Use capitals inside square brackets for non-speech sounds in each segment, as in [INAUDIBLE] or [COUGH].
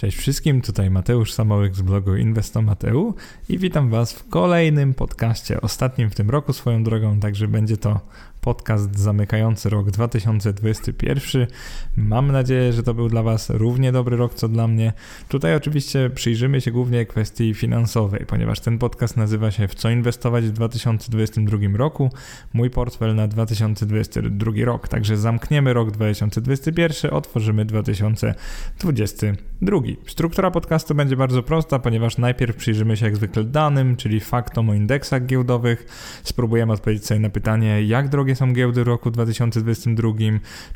Cześć wszystkim, tutaj Mateusz Samołyk z blogu Inwestomateu i witam Was w kolejnym podcaście, ostatnim w tym roku swoją drogą, także będzie to podcast zamykający rok 2021. Mam nadzieję, że to był dla Was równie dobry rok co dla mnie. Tutaj oczywiście przyjrzymy się głównie kwestii finansowej, ponieważ ten podcast nazywa się W co inwestować w 2022 roku? Mój portfel na 2022 rok. Także zamkniemy rok 2021, otworzymy 2022. Struktura podcastu będzie bardzo prosta, ponieważ najpierw przyjrzymy się jak zwykle danym, czyli faktom o indeksach giełdowych. Spróbujemy odpowiedzieć sobie na pytanie, jak drogie są giełdy w roku 2022,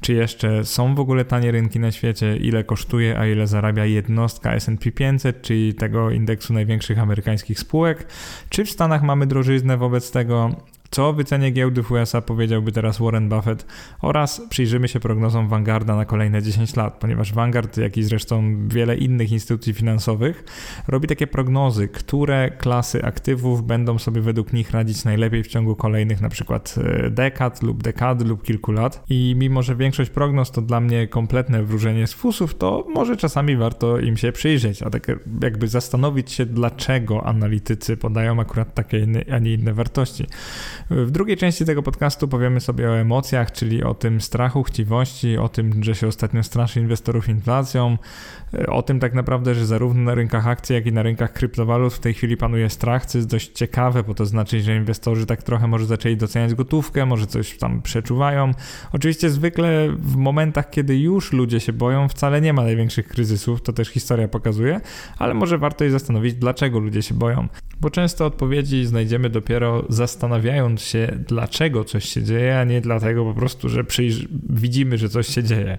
czy jeszcze są w ogóle tanie rynki na świecie, ile kosztuje, a ile zarabia jednostka S&P 500, czyli tego indeksu największych amerykańskich spółek, czy w Stanach mamy drożyznę wobec tego, co o wycenie giełdy w USA powiedziałby teraz Warren Buffett oraz przyjrzymy się prognozom Vanguarda na kolejne 10 lat, ponieważ Vanguard, jak i zresztą wiele innych instytucji finansowych, robi takie prognozy, które klasy aktywów będą sobie według nich radzić najlepiej w ciągu kolejnych na przykład e, dekad lub dekady lub kilku lat. I mimo, że większość prognoz to dla mnie kompletne wróżenie z fusów, to może czasami warto im się przyjrzeć, a tak jakby zastanowić się, dlaczego analitycy podają akurat takie, a nie inne wartości. W drugiej części tego podcastu powiemy sobie o emocjach, czyli o tym strachu, chciwości, o tym, że się ostatnio straszy inwestorów inflacją, o tym tak naprawdę, że zarówno na rynkach akcji, jak i na rynkach kryptowalut w tej chwili panuje strach, co jest dość ciekawe, bo to znaczy, że inwestorzy tak trochę może zaczęli doceniać gotówkę, może coś tam przeczuwają. Oczywiście zwykle w momentach, kiedy już ludzie się boją, wcale nie ma największych kryzysów, to też historia pokazuje, ale może warto się zastanowić, dlaczego ludzie się boją. Bo często odpowiedzi znajdziemy dopiero zastanawiając się, dlaczego coś się dzieje, a nie dlatego po prostu, że widzimy, że coś się dzieje.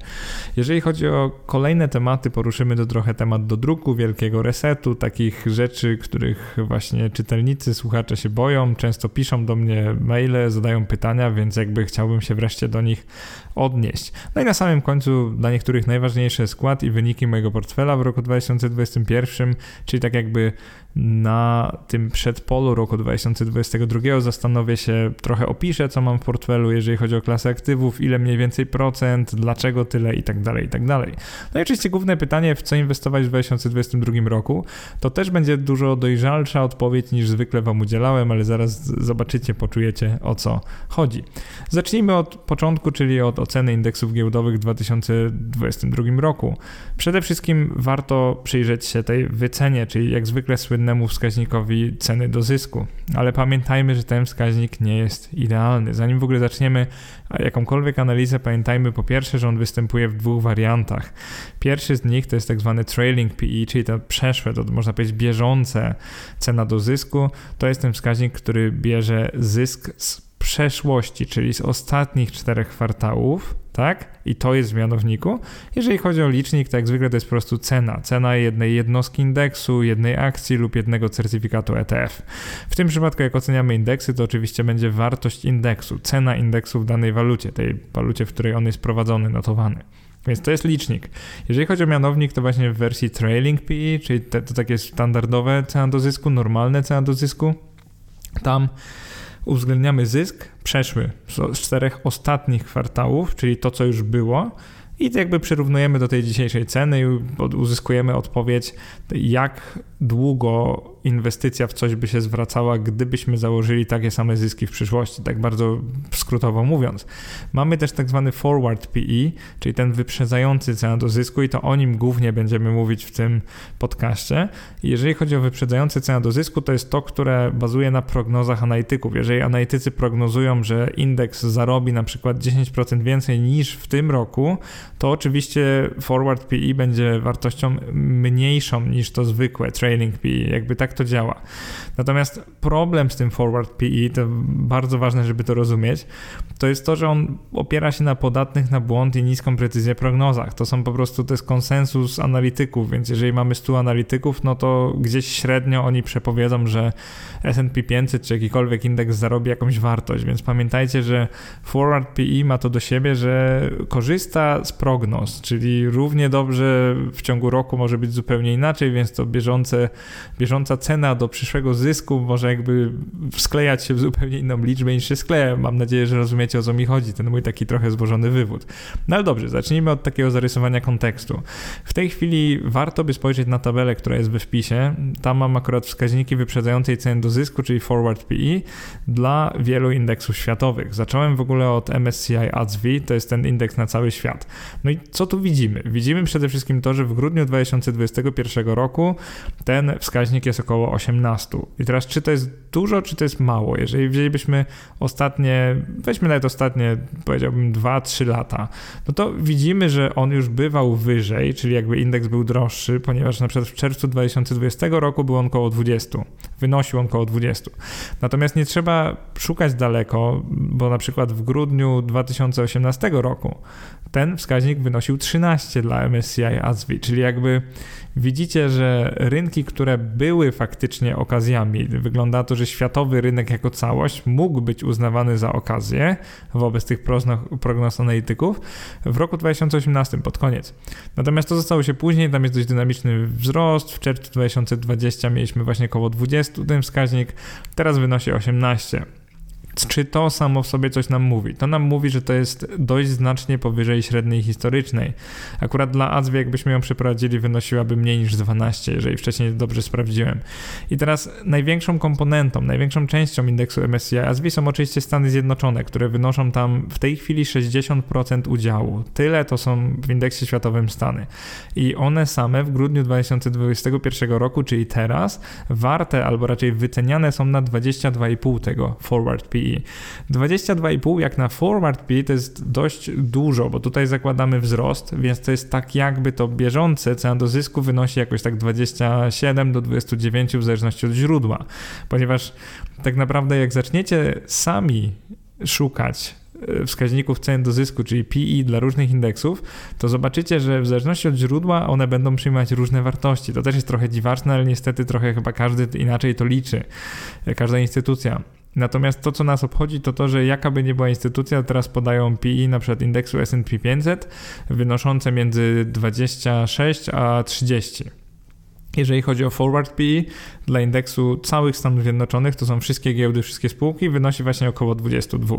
Jeżeli chodzi o kolejne tematy, poruszymy to trochę temat do druku, wielkiego resetu, takich rzeczy, których właśnie czytelnicy, słuchacze się boją, często piszą do mnie maile, zadają pytania, więc jakby chciałbym się wreszcie do nich odnieść. No i na samym końcu dla niektórych najważniejszy skład i wyniki mojego portfela w roku 2021, czyli tak jakby na tym przedpolu roku 2022 zastanowię się, trochę opiszę, co mam w portfelu, jeżeli chodzi o klasę aktywów, ile mniej więcej procent, dlaczego tyle i tak dalej, i tak dalej. No i oczywiście główne pytanie, w co inwestować w 2022 roku, to też będzie dużo dojrzalsza odpowiedź niż zwykle Wam udzielałem, ale zaraz zobaczycie, poczujecie o co chodzi. Zacznijmy od początku, czyli od oceny indeksów giełdowych w 2022 roku. Przede wszystkim warto przyjrzeć się tej wycenie, czyli jak zwykle słynny słynnemu wskaźnikowi ceny do zysku. Ale pamiętajmy, że ten wskaźnik nie jest idealny. Zanim w ogóle zaczniemy jakąkolwiek analizę, pamiętajmy po pierwsze, że on występuje w dwóch wariantach. Pierwszy z nich to jest tak zwany trailing PE, czyli to przeszłe, to można powiedzieć bieżące cena do zysku. To jest ten wskaźnik, który bierze zysk z przeszłości, czyli z ostatnich czterech kwartałów tak? I to jest w mianowniku. Jeżeli chodzi o licznik, to jak zwykle to jest po prostu cena. Cena jednej jednostki indeksu, jednej akcji lub jednego certyfikatu ETF. W tym przypadku, jak oceniamy indeksy, to oczywiście będzie wartość indeksu, cena indeksu w danej walucie, tej walucie, w której on jest prowadzony, notowany. Więc to jest licznik. Jeżeli chodzi o mianownik, to właśnie w wersji trailing PE, czyli te, to takie standardowe cena do zysku, normalne cena do zysku, tam uwzględniamy zysk przeszły z czterech ostatnich kwartałów, czyli to, co już było, i jakby przyrównujemy do tej dzisiejszej ceny i uzyskujemy odpowiedź, jak długo inwestycja w coś by się zwracała, gdybyśmy założyli takie same zyski w przyszłości, tak bardzo skrótowo mówiąc. Mamy też tak zwany forward PE, czyli ten wyprzedzający cenę do zysku i to o nim głównie będziemy mówić w tym podcaście. Jeżeli chodzi o wyprzedzający cenę do zysku, to jest to, które bazuje na prognozach analityków. Jeżeli analitycy prognozują, że indeks zarobi na przykład 10% więcej niż w tym roku, to oczywiście forward PE będzie wartością mniejszą niż to zwykłe trailing PE. Jakby tak to działa. Natomiast problem z tym forward PE, to bardzo ważne, żeby to rozumieć, to jest to, że on opiera się na podatnych na błąd i niską precyzję prognozach. To są po prostu, to jest konsensus analityków, więc jeżeli mamy 100 analityków, no to gdzieś średnio oni przepowiedzą, że S&P 500 czy jakikolwiek indeks zarobi jakąś wartość, więc pamiętajcie, że forward PE ma to do siebie, że korzysta z prognoz, czyli równie dobrze w ciągu roku może być zupełnie inaczej, więc to bieżące, bieżąca cena do przyszłego zysku może jakby sklejać się w zupełnie inną liczbę niż się skleja. Mam nadzieję, że rozumiecie o co mi chodzi, ten mój taki trochę złożony wywód. No ale dobrze, zacznijmy od takiego zarysowania kontekstu. W tej chwili warto by spojrzeć na tabelę, która jest we wpisie. Tam mam akurat wskaźniki wyprzedzającej ceny do zysku, czyli forward PE dla wielu indeksów światowych. Zacząłem w ogóle od MSCI ADSV, to jest ten indeks na cały świat. No i co tu widzimy? Widzimy przede wszystkim to, że w grudniu 2021 roku ten wskaźnik jest około 18. I teraz czy to jest dużo, czy to jest mało? Jeżeli wzięlibyśmy ostatnie, weźmy nawet ostatnie, powiedziałbym 2-3 lata, no to widzimy, że on już bywał wyżej, czyli jakby indeks był droższy, ponieważ na przykład w czerwcu 2020 roku był on około 20, wynosił on około 20. Natomiast nie trzeba szukać daleko, bo na przykład w grudniu 2018 roku ten wskaźnik wynosił 13 dla MSCI ASV, czyli jakby widzicie, że rynki, które były faktycznie okazjami, wygląda to, że światowy rynek jako całość mógł być uznawany za okazję wobec tych prognoz analityków w roku 2018 pod koniec. Natomiast to zostało się później, tam jest dość dynamiczny wzrost. W czerwcu 2020 mieliśmy właśnie około 20 ten wskaźnik, teraz wynosi 18. Czy to samo w sobie coś nam mówi? To nam mówi, że to jest dość znacznie powyżej średniej historycznej. Akurat dla AZWI, jakbyśmy ją przeprowadzili, wynosiłaby mniej niż 12, jeżeli wcześniej dobrze sprawdziłem. I teraz największą komponentą, największą częścią indeksu MSCI AZWI są oczywiście Stany Zjednoczone, które wynoszą tam w tej chwili 60% udziału. Tyle to są w indeksie światowym Stany. I one same w grudniu 2021 roku, czyli teraz, warte albo raczej wyceniane są na 22,5 tego forward P 22,5 jak na forward PE to jest dość dużo, bo tutaj zakładamy wzrost, więc to jest tak jakby to bieżące, cena do zysku wynosi jakoś tak 27 do 29 w zależności od źródła, ponieważ tak naprawdę jak zaczniecie sami szukać e, wskaźników cen do zysku, czyli PE dla różnych indeksów, to zobaczycie, że w zależności od źródła one będą przyjmować różne wartości. To też jest trochę dziwaczne, ale niestety trochę chyba każdy inaczej to liczy, e, każda instytucja. Natomiast to, co nas obchodzi, to to, że jaka by nie była instytucja, teraz podają PI na przykład indeksu S&P 500 wynoszące między 26 a 30. Jeżeli chodzi o forward PE dla indeksu całych Stanów Zjednoczonych, to są wszystkie giełdy, wszystkie spółki, wynosi właśnie około 22.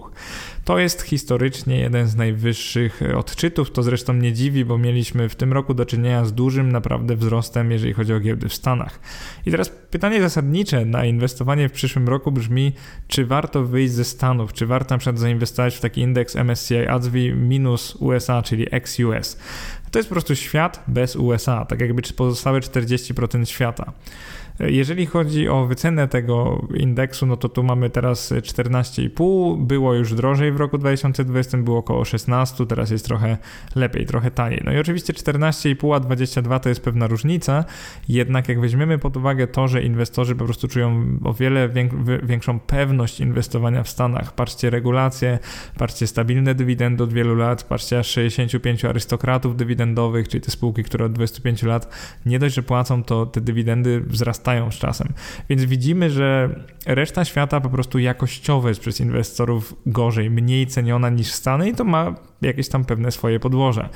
To jest historycznie jeden z najwyższych odczytów, to zresztą nie dziwi, bo mieliśmy w tym roku do czynienia z dużym naprawdę wzrostem, jeżeli chodzi o giełdy w Stanach. I teraz pytanie zasadnicze na inwestowanie w przyszłym roku brzmi, czy warto wyjść ze Stanów, czy warto na przykład zainwestować w taki indeks MSCI ADSV minus USA, czyli ex-US. To jest po prostu świat bez USA, tak jakby pozostałe 40% świata. Jeżeli chodzi o wycenę tego indeksu, no to tu mamy teraz 14,5, było już drożej w roku 2020, było około 16, teraz jest trochę lepiej, trochę taniej. No i oczywiście 14,5 a 22 to jest pewna różnica, jednak jak weźmiemy pod uwagę to, że inwestorzy po prostu czują o wiele większą pewność inwestowania w Stanach, patrzcie regulacje, patrzcie stabilne dywidendy od wielu lat, patrzcie aż 65 arystokratów dywidendowych, czyli te spółki, które od 25 lat nie dość, że płacą, to te dywidendy wzrastają wzrastają z czasem. Więc widzimy, że reszta świata po prostu jakościowo jest przez inwestorów gorzej, mniej ceniona niż Stany i to ma jakieś tam pewne swoje podłoże.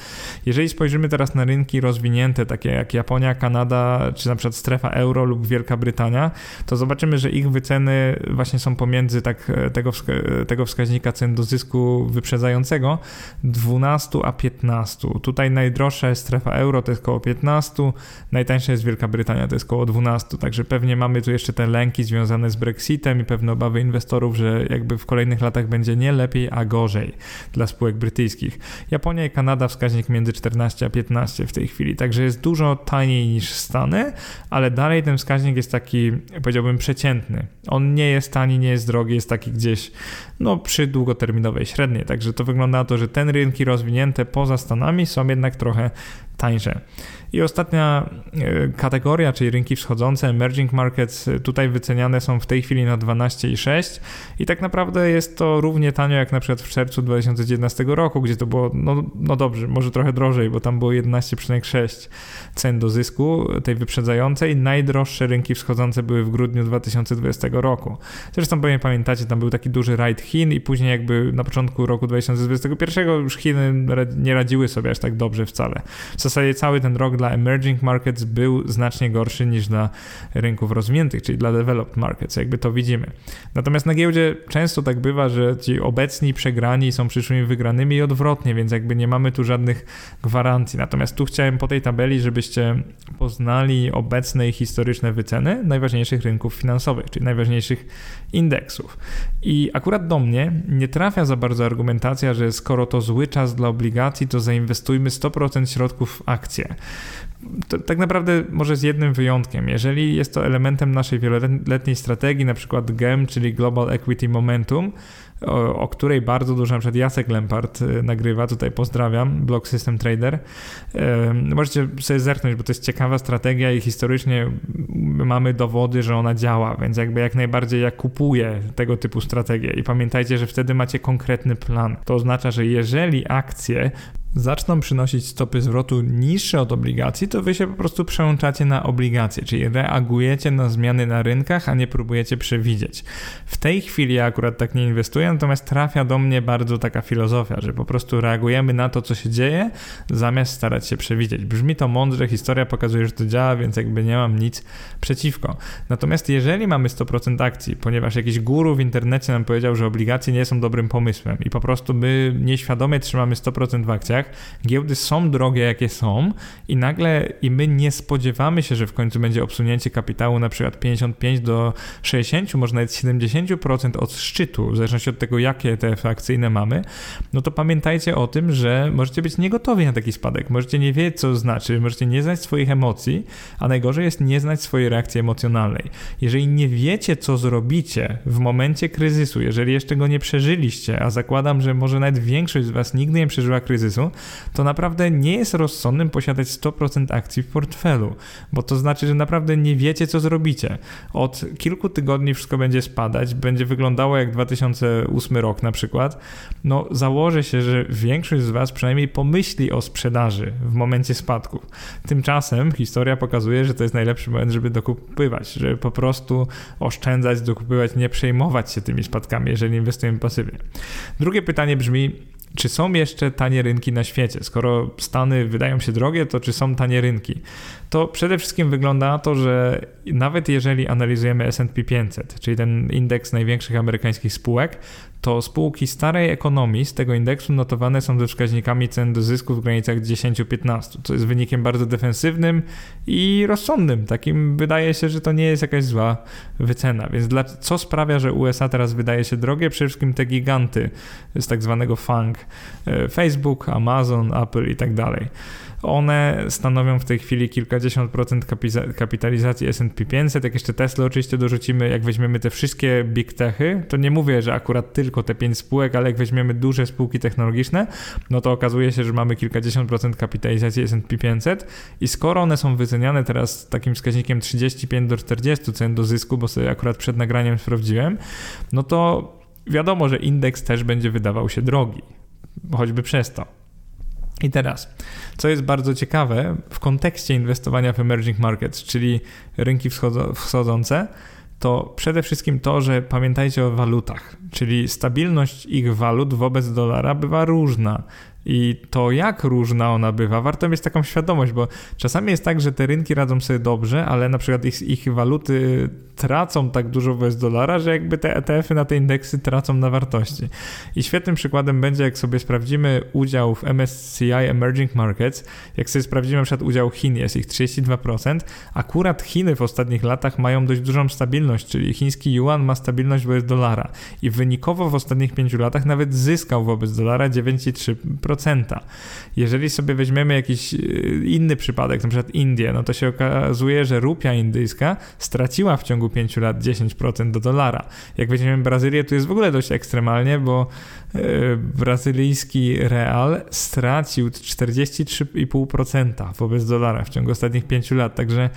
Jeżeli spojrzymy teraz na rynki rozwinięte, takie jak Japonia, Kanada, czy na przykład strefa euro lub Wielka Brytania, to zobaczymy, że ich wyceny właśnie są pomiędzy tak, tego, tego wskaźnika cen do zysku wyprzedzającego 12 a 15. Tutaj najdroższa jest strefa euro, to jest około 15, najtańsza jest Wielka Brytania, to jest około 12, także pewnie mamy tu jeszcze te lęki związane z Brexitem i pewne obawy inwestorów, że jakby w kolejnych latach będzie nie lepiej, a gorzej dla spółek brytyjskich. Japonia i Kanada wskaźnik między 14 a 15 w tej chwili, także jest dużo taniej niż Stany, ale dalej ten wskaźnik jest taki, powiedziałbym, przeciętny. On nie jest tani, nie jest drogi, jest taki gdzieś no, przy długoterminowej średniej. Także to wygląda na to, że ten rynki rozwinięte poza Stanami są jednak trochę tańsze. I ostatnia e, kategoria, czyli rynki wschodzące, emerging markets, e, tutaj wyceniane są w tej chwili na 12,6 i tak naprawdę jest to równie tanio jak na przykład w czerwcu 2019 roku, gdzie to było, no, no dobrze, może trochę drożej, bo tam było 11,6 cen do zysku tej wyprzedzającej. Najdroższe rynki wschodzące były w grudniu 2020 roku. Zresztą pewnie pamiętacie, tam był taki duży rajd Chin i później jakby na początku roku 2021 już Chiny nie radziły sobie aż tak dobrze wcale. W zasadzie cały ten rok dla emerging markets był znacznie gorszy niż dla rynków rozwiniętych, czyli dla developed markets, jakby to widzimy. Natomiast na giełdzie często tak bywa, że ci obecni przegrani są przyszłymi wygranymi i odwrotnie, więc jakby nie mamy tu żadnych gwarancji. Natomiast tu chciałem po tej tabeli, żebyście poznali obecne i historyczne wyceny najważniejszych rynków finansowych, czyli najważniejszych indeksów. I akurat do mnie nie trafia za bardzo argumentacja, że skoro to zły czas dla obligacji, to zainwestujmy 100% środków w akcje. To, tak naprawdę może z jednym wyjątkiem. Jeżeli jest to elementem naszej wieloletniej strategii, na przykład GEM, czyli Global Equity Momentum, o, o, której bardzo dużo na przykład Jacek Lempart y, nagrywa, tutaj pozdrawiam, Block System Trader. Możecie sobie zerknąć, bo to jest ciekawa strategia i historycznie mamy dowody, że ona działa, więc jakby jak najbardziej ja kupuję tego typu strategię i pamiętajcie, że wtedy macie konkretny plan. To oznacza, że jeżeli akcje zaczną przynosić stopy zwrotu niższe od obligacji, to wy się po prostu przełączacie na obligacje, czyli reagujecie na zmiany na rynkach, a nie próbujecie przewidzieć. W tej chwili ja akurat tak nie inwestuję, natomiast trafia do mnie bardzo taka filozofia, że po prostu reagujemy na to, co się dzieje, zamiast starać się przewidzieć. Brzmi to mądrze, historia pokazuje, że to działa, więc jakby nie mam nic przeciwko. Natomiast jeżeli mamy 100% akcji, ponieważ jakiś guru w internecie nam powiedział, że obligacje nie są dobrym pomysłem i po prostu my nieświadomie trzymamy 100% w akcjach, giełdy są drogie, jakie są i nagle i my nie spodziewamy się, że w końcu będzie obsunięcie kapitału na przykład 55 do 60, może nawet 70% od szczytu, w zależności od tego, jakie te akcyjne mamy, no to pamiętajcie o tym, że możecie być niegotowi na taki spadek, możecie nie wiedzieć, co znaczy, możecie nie znać swoich emocji, a najgorzej jest nie znać swojej reakcji emocjonalnej. Jeżeli nie wiecie, co zrobicie w momencie kryzysu, jeżeli jeszcze go nie przeżyliście, a zakładam, że może nawet większość z Was nigdy nie przeżyła kryzysu, to naprawdę nie jest rozsądnym posiadać 100% akcji w portfelu, bo to znaczy, że naprawdę nie wiecie, co zrobicie. Od kilku tygodni wszystko będzie spadać, będzie wyglądało jak 2008 rok na przykład. No, założę się, że większość z Was przynajmniej pomyśli o sprzedaży w momencie spadków. Tymczasem historia pokazuje, że to jest najlepszy moment, żeby dokupywać, żeby po prostu oszczędzać, dokupywać, nie przejmować się tymi spadkami, jeżeli inwestujemy pasywnie. Drugie pytanie brzmi, czy są jeszcze tanie rynki na świecie? Skoro Stany wydają się drogie, to czy są tanie rynki? To przede wszystkim wygląda na to, że nawet jeżeli analizujemy SP 500, czyli ten indeks największych amerykańskich spółek, to spółki starej ekonomii z tego indeksu notowane są ze wskaźnikami cen do zysku w granicach 10-15, co jest wynikiem bardzo defensywnym i rozsądnym. Takim wydaje się, że to nie jest jakaś zła wycena. Więc dla, co sprawia, że USA teraz wydaje się drogie? Przede wszystkim te giganty z tak zwanego FANG, e, Facebook, Amazon, Apple i tak dalej. One stanowią w tej chwili kilkadziesiąt procent kapitalizacji S&P 500. Jak jeszcze Tesla oczywiście dorzucimy, jak weźmiemy te wszystkie big techy, to nie mówię, że akurat tylko te pięć spółek, ale jak weźmiemy duże spółki technologiczne, no to okazuje się, że mamy kilkadziesiąt procent kapitalizacji S&P 500 i skoro one są wyceniane teraz takim wskaźnikiem 35 do 40 cen do zysku, bo sobie akurat przed nagraniem sprawdziłem, no to wiadomo, że indeks też będzie wydawał się drogi, choćby przez to. I teraz, co jest bardzo ciekawe w kontekście inwestowania w emerging markets, czyli rynki wschodzące, to przede wszystkim to, że pamiętajcie o walutach, czyli stabilność ich walut wobec dolara bywa różna. I to, jak różna ona bywa, warto mieć taką świadomość, bo czasami jest tak, że te rynki radzą sobie dobrze, ale na przykład ich, ich waluty tracą tak dużo wobec dolara, że jakby te ETF-y na te indeksy tracą na wartości. I świetnym przykładem będzie, jak sobie sprawdzimy udział w MSCI Emerging Markets, jak sobie sprawdzimy na przykład udział Chin, jest ich 32%, akurat Chiny w ostatnich latach mają dość dużą stabilność, czyli chiński yuan ma stabilność wobec dolara i wynikowo w ostatnich pięciu latach nawet zyskał wobec dolara 9,3%. 0,3%. Jeżeli sobie weźmiemy jakiś e, inny przypadek, przykład Indię, no to się okazuje, że rupia indyjska straciła w ciągu 5 lat 10% do dolara. Jak weźmiemy Brazylię, to jest w ogóle dość ekstremalnie, bo brazylijski real stracił 43,5% wobec dolara w ciągu ostatnich 5 lat. Także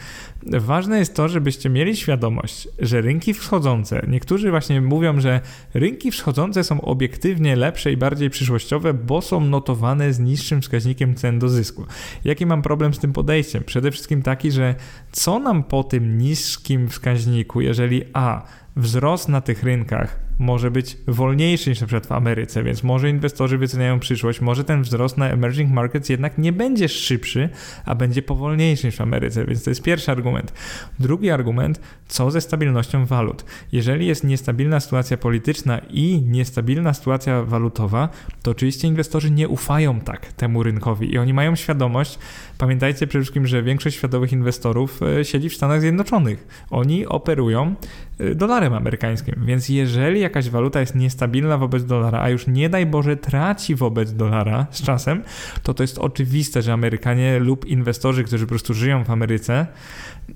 ważne jest to, żebyście mieli świadomość, że rynki wschodzące, niektórzy właśnie mówią, że rynki wschodzące są obiektywnie lepsze i bardziej przyszłościowe, bo są notowane z niższym wskaźnikiem cen do zysku. Jaki mam problem z tym podejściem? Przede wszystkim taki, że co nam po tym niskim wskaźniku, jeżeli A wzrost na tych rynkach może być wolniejszy niż na przykład w Ameryce, więc może inwestorzy wyceniają przyszłość, może ten wzrost na emerging markets jednak nie będzie szybszy, a będzie powolniejszy niż w Ameryce, więc to jest pierwszy argument. Drugi argument, co ze stabilnością walut? Jeżeli jest niestabilna sytuacja polityczna i niestabilna sytuacja walutowa, to oczywiście inwestorzy nie ufają tak temu rynkowi i oni mają świadomość, pamiętajcie przede wszystkim, że większość światowych inwestorów e, siedzi w Stanach Zjednoczonych. Oni operują e, dolarem amerykańskim, więc jeżeli jakaś waluta jest niestabilna wobec dolara, a już nie daj Boże traci wobec dolara z czasem, to to jest oczywiste, że Amerykanie lub inwestorzy, którzy po prostu żyją w Ameryce,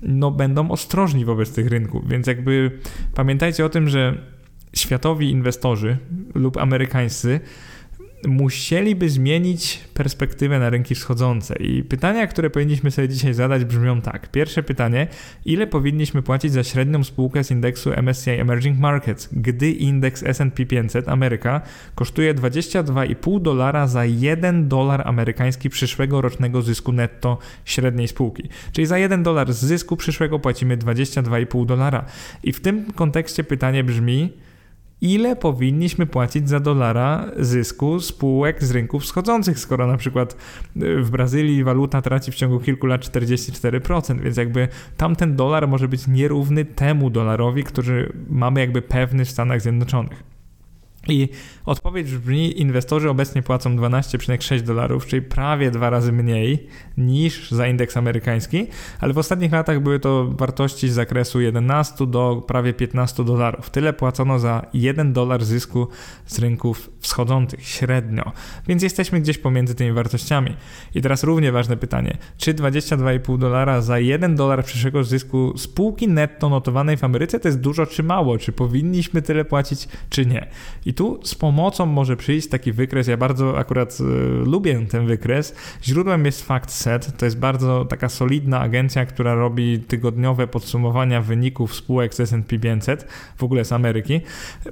no będą ostrożni wobec tych rynków. Więc jakby pamiętajcie o tym, że światowi inwestorzy lub amerykańscy musieliby zmienić perspektywę na rynki wschodzące. I pytania, które powinniśmy sobie dzisiaj zadać, brzmią tak. Pierwsze pytanie: ile powinniśmy płacić za średnią spółkę z indeksu MSCI Emerging Markets, gdy indeks SP 500 Ameryka kosztuje 22,5 dolara za 1 dolar amerykański przyszłego rocznego zysku netto średniej spółki. Czyli za 1 dolar z zysku przyszłego płacimy 22,5 dolara. I w tym kontekście pytanie brzmi, ile powinniśmy płacić za dolara zysku spółek z rynków wschodzących, skoro na przykład y, w Brazylii waluta traci w ciągu kilku lat 44%, więc jakby tamten dolar może być nierówny temu dolarowi, który mamy jakby pewny w Stanach Zjednoczonych. I odpowiedź brzmi: inwestorzy obecnie płacą 12,6 dolarów, czyli prawie dwa razy mniej niż za indeks amerykański, ale w ostatnich latach były to wartości z zakresu 11 do prawie 15 dolarów. Tyle płacono za 1 dolar zysku z rynków wschodzących średnio, więc jesteśmy gdzieś pomiędzy tymi wartościami. I teraz równie ważne pytanie: czy 22,5 dolara za 1 dolar przyszłego zysku spółki netto notowanej w Ameryce to jest dużo czy mało? Czy powinniśmy tyle płacić, czy nie? I tu z pomocą może przyjść taki wykres. Ja bardzo akurat y, lubię ten wykres. Źródłem jest FactSet. To jest bardzo taka solidna agencja, która robi tygodniowe podsumowania wyników spółek z S&P 500, w ogóle z Ameryki.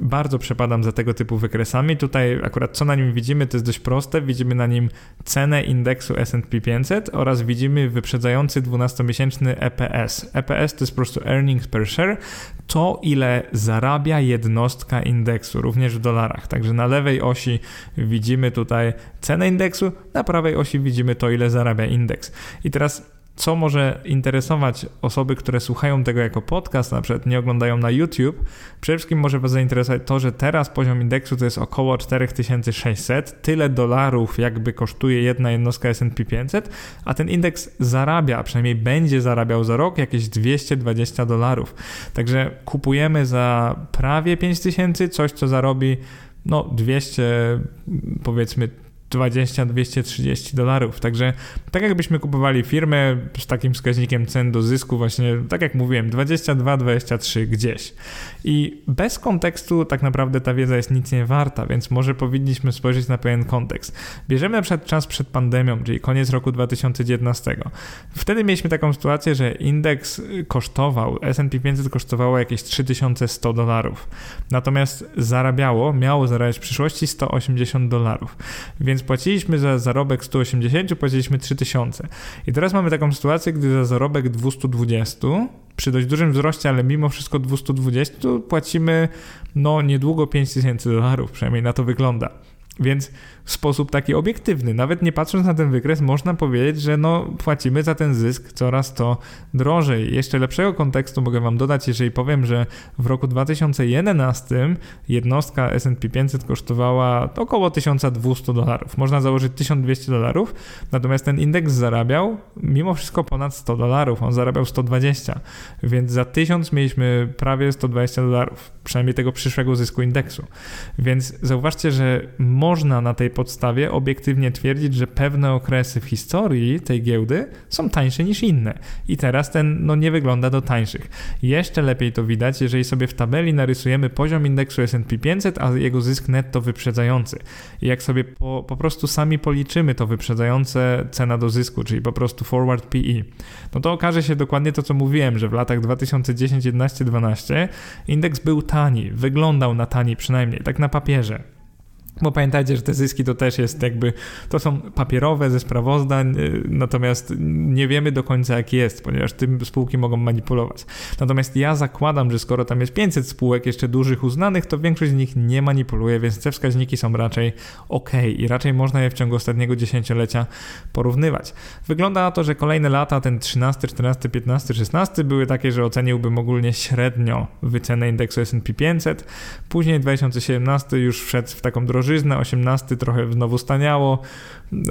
Bardzo przepadam za tego typu wykresami. Tutaj akurat co na nim widzimy, to jest dość proste. Widzimy na nim cenę indeksu S&P 500 oraz widzimy wyprzedzający 12-miesięczny EPS. EPS to jest po prostu earnings per share, to ile zarabia jednostka indeksu, również w dolarach. Także na lewej osi widzimy tutaj cenę indeksu, na prawej osi widzimy to, ile zarabia indeks. I teraz co może interesować osoby, które słuchają tego jako podcast, na przykład nie oglądają na YouTube, przede wszystkim może Was zainteresować to, że teraz poziom indeksu to jest około 4600, tyle dolarów jakby kosztuje jedna jednostka S&P 500, a ten indeks zarabia, a przynajmniej będzie zarabiał za rok jakieś 220 dolarów. Także kupujemy za prawie 5000 coś, co zarobi no 200 powiedzmy 220-230 dolarów. Także tak jakbyśmy kupowali firmę z takim wskaźnikiem cen do zysku, właśnie tak jak mówiłem, 22-23 gdzieś. I bez kontekstu tak naprawdę ta wiedza jest nic nie warta, więc może powinniśmy spojrzeć na pewien kontekst. Bierzemy przykład czas przed pandemią, czyli koniec roku 2019. Wtedy mieliśmy taką sytuację, że indeks kosztował, S&P 500 kosztowało jakieś 3100 dolarów. Natomiast zarabiało, miało zarabiać w przyszłości 180 dolarów. Więc płaciliśmy za zarobek 180, płaciliśmy 3000. I teraz mamy taką sytuację, gdy za zarobek 220 przy dość dużym wzroście, ale mimo wszystko 220 płacimy no niedługo 5000 dolarów, przynajmniej na to wygląda. Więc sposób taki obiektywny, nawet nie patrząc na ten wykres, można powiedzieć, że no, płacimy za ten zysk coraz to drożej. Jeszcze lepszego kontekstu mogę Wam dodać, jeżeli powiem, że w roku 2011 jednostka S&P 500 kosztowała około 1200 dolarów. Można założyć 1200 dolarów, natomiast ten indeks zarabiał mimo wszystko ponad 100 dolarów. On zarabiał 120, więc za 1000 mieliśmy prawie 120 dolarów, przynajmniej tego przyszłego zysku indeksu. Więc zauważcie, że można na tej podstawie obiektywnie twierdzić, że pewne okresy w historii tej giełdy są tańsze niż inne. I teraz ten no, nie wygląda do tańszych. Jeszcze lepiej to widać, jeżeli sobie w tabeli narysujemy poziom indeksu S&P 500, a jego zysk netto wyprzedzający. I jak sobie po, po prostu sami policzymy to wyprzedzające cena do zysku, czyli po prostu forward PE, no to okaże się dokładnie to, co mówiłem, że w latach 2010, 11, 12 indeks był tani, wyglądał na tani przynajmniej, tak na papierze. Bo pamiętajcie, że te zyski to też jest jakby, to są papierowe ze sprawozdań, y, natomiast nie wiemy do końca jaki jest, ponieważ tym spółki mogą manipulować. Natomiast ja zakładam, że skoro tam jest 500 spółek jeszcze dużych uznanych, to większość z nich nie manipuluje, więc te wskaźniki są raczej ok i raczej można je w ciągu ostatniego dziesięciolecia porównywać. Wygląda na to, że kolejne lata, ten 13, 14, 15, 16 były takie, że oceniłbym ogólnie średnio wycenę indeksu S&P 500. Później 2017 już wszedł w taką drożdżę drożyznę, 18 trochę znowu staniało.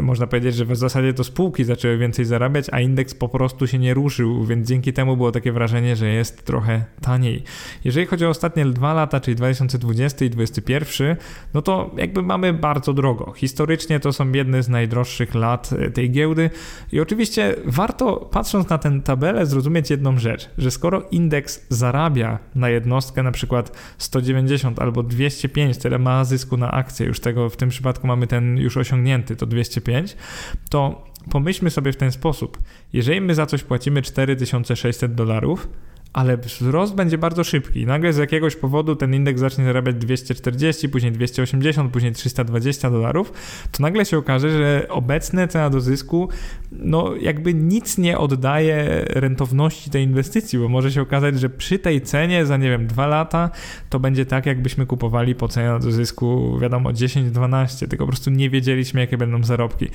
Można powiedzieć, że w zasadzie to spółki zaczęły więcej zarabiać, a indeks po prostu się nie ruszył, więc dzięki temu było takie wrażenie, że jest trochę taniej. Jeżeli chodzi o ostatnie dwa lata, czyli 2020 i 2021, no to jakby mamy bardzo drogo. Historycznie to są jedne z najdroższych lat e, tej giełdy i oczywiście warto patrząc na tę tabelę zrozumieć jedną rzecz, że skoro indeks zarabia na jednostkę na przykład 190 albo 205, tyle ma zysku na akcję, już tego w tym przypadku mamy ten już osiągnięty, to 205, to pomyślmy sobie w ten sposób. Jeżeli my za coś płacimy 4600 dolarów, ale wzrost będzie bardzo szybki. Nagle z jakiegoś powodu ten indeks zacznie zarabiać 240, później 280, później 320 dolarów, to nagle się okaże, że obecna cena do zysku no jakby nic nie oddaje rentowności tej inwestycji, bo może się okazać, że przy tej cenie za nie wiem dwa lata to będzie tak, jakbyśmy kupowali po cenie do zysku wiadomo 10-12, tylko po prostu nie wiedzieliśmy jakie będą zarobki.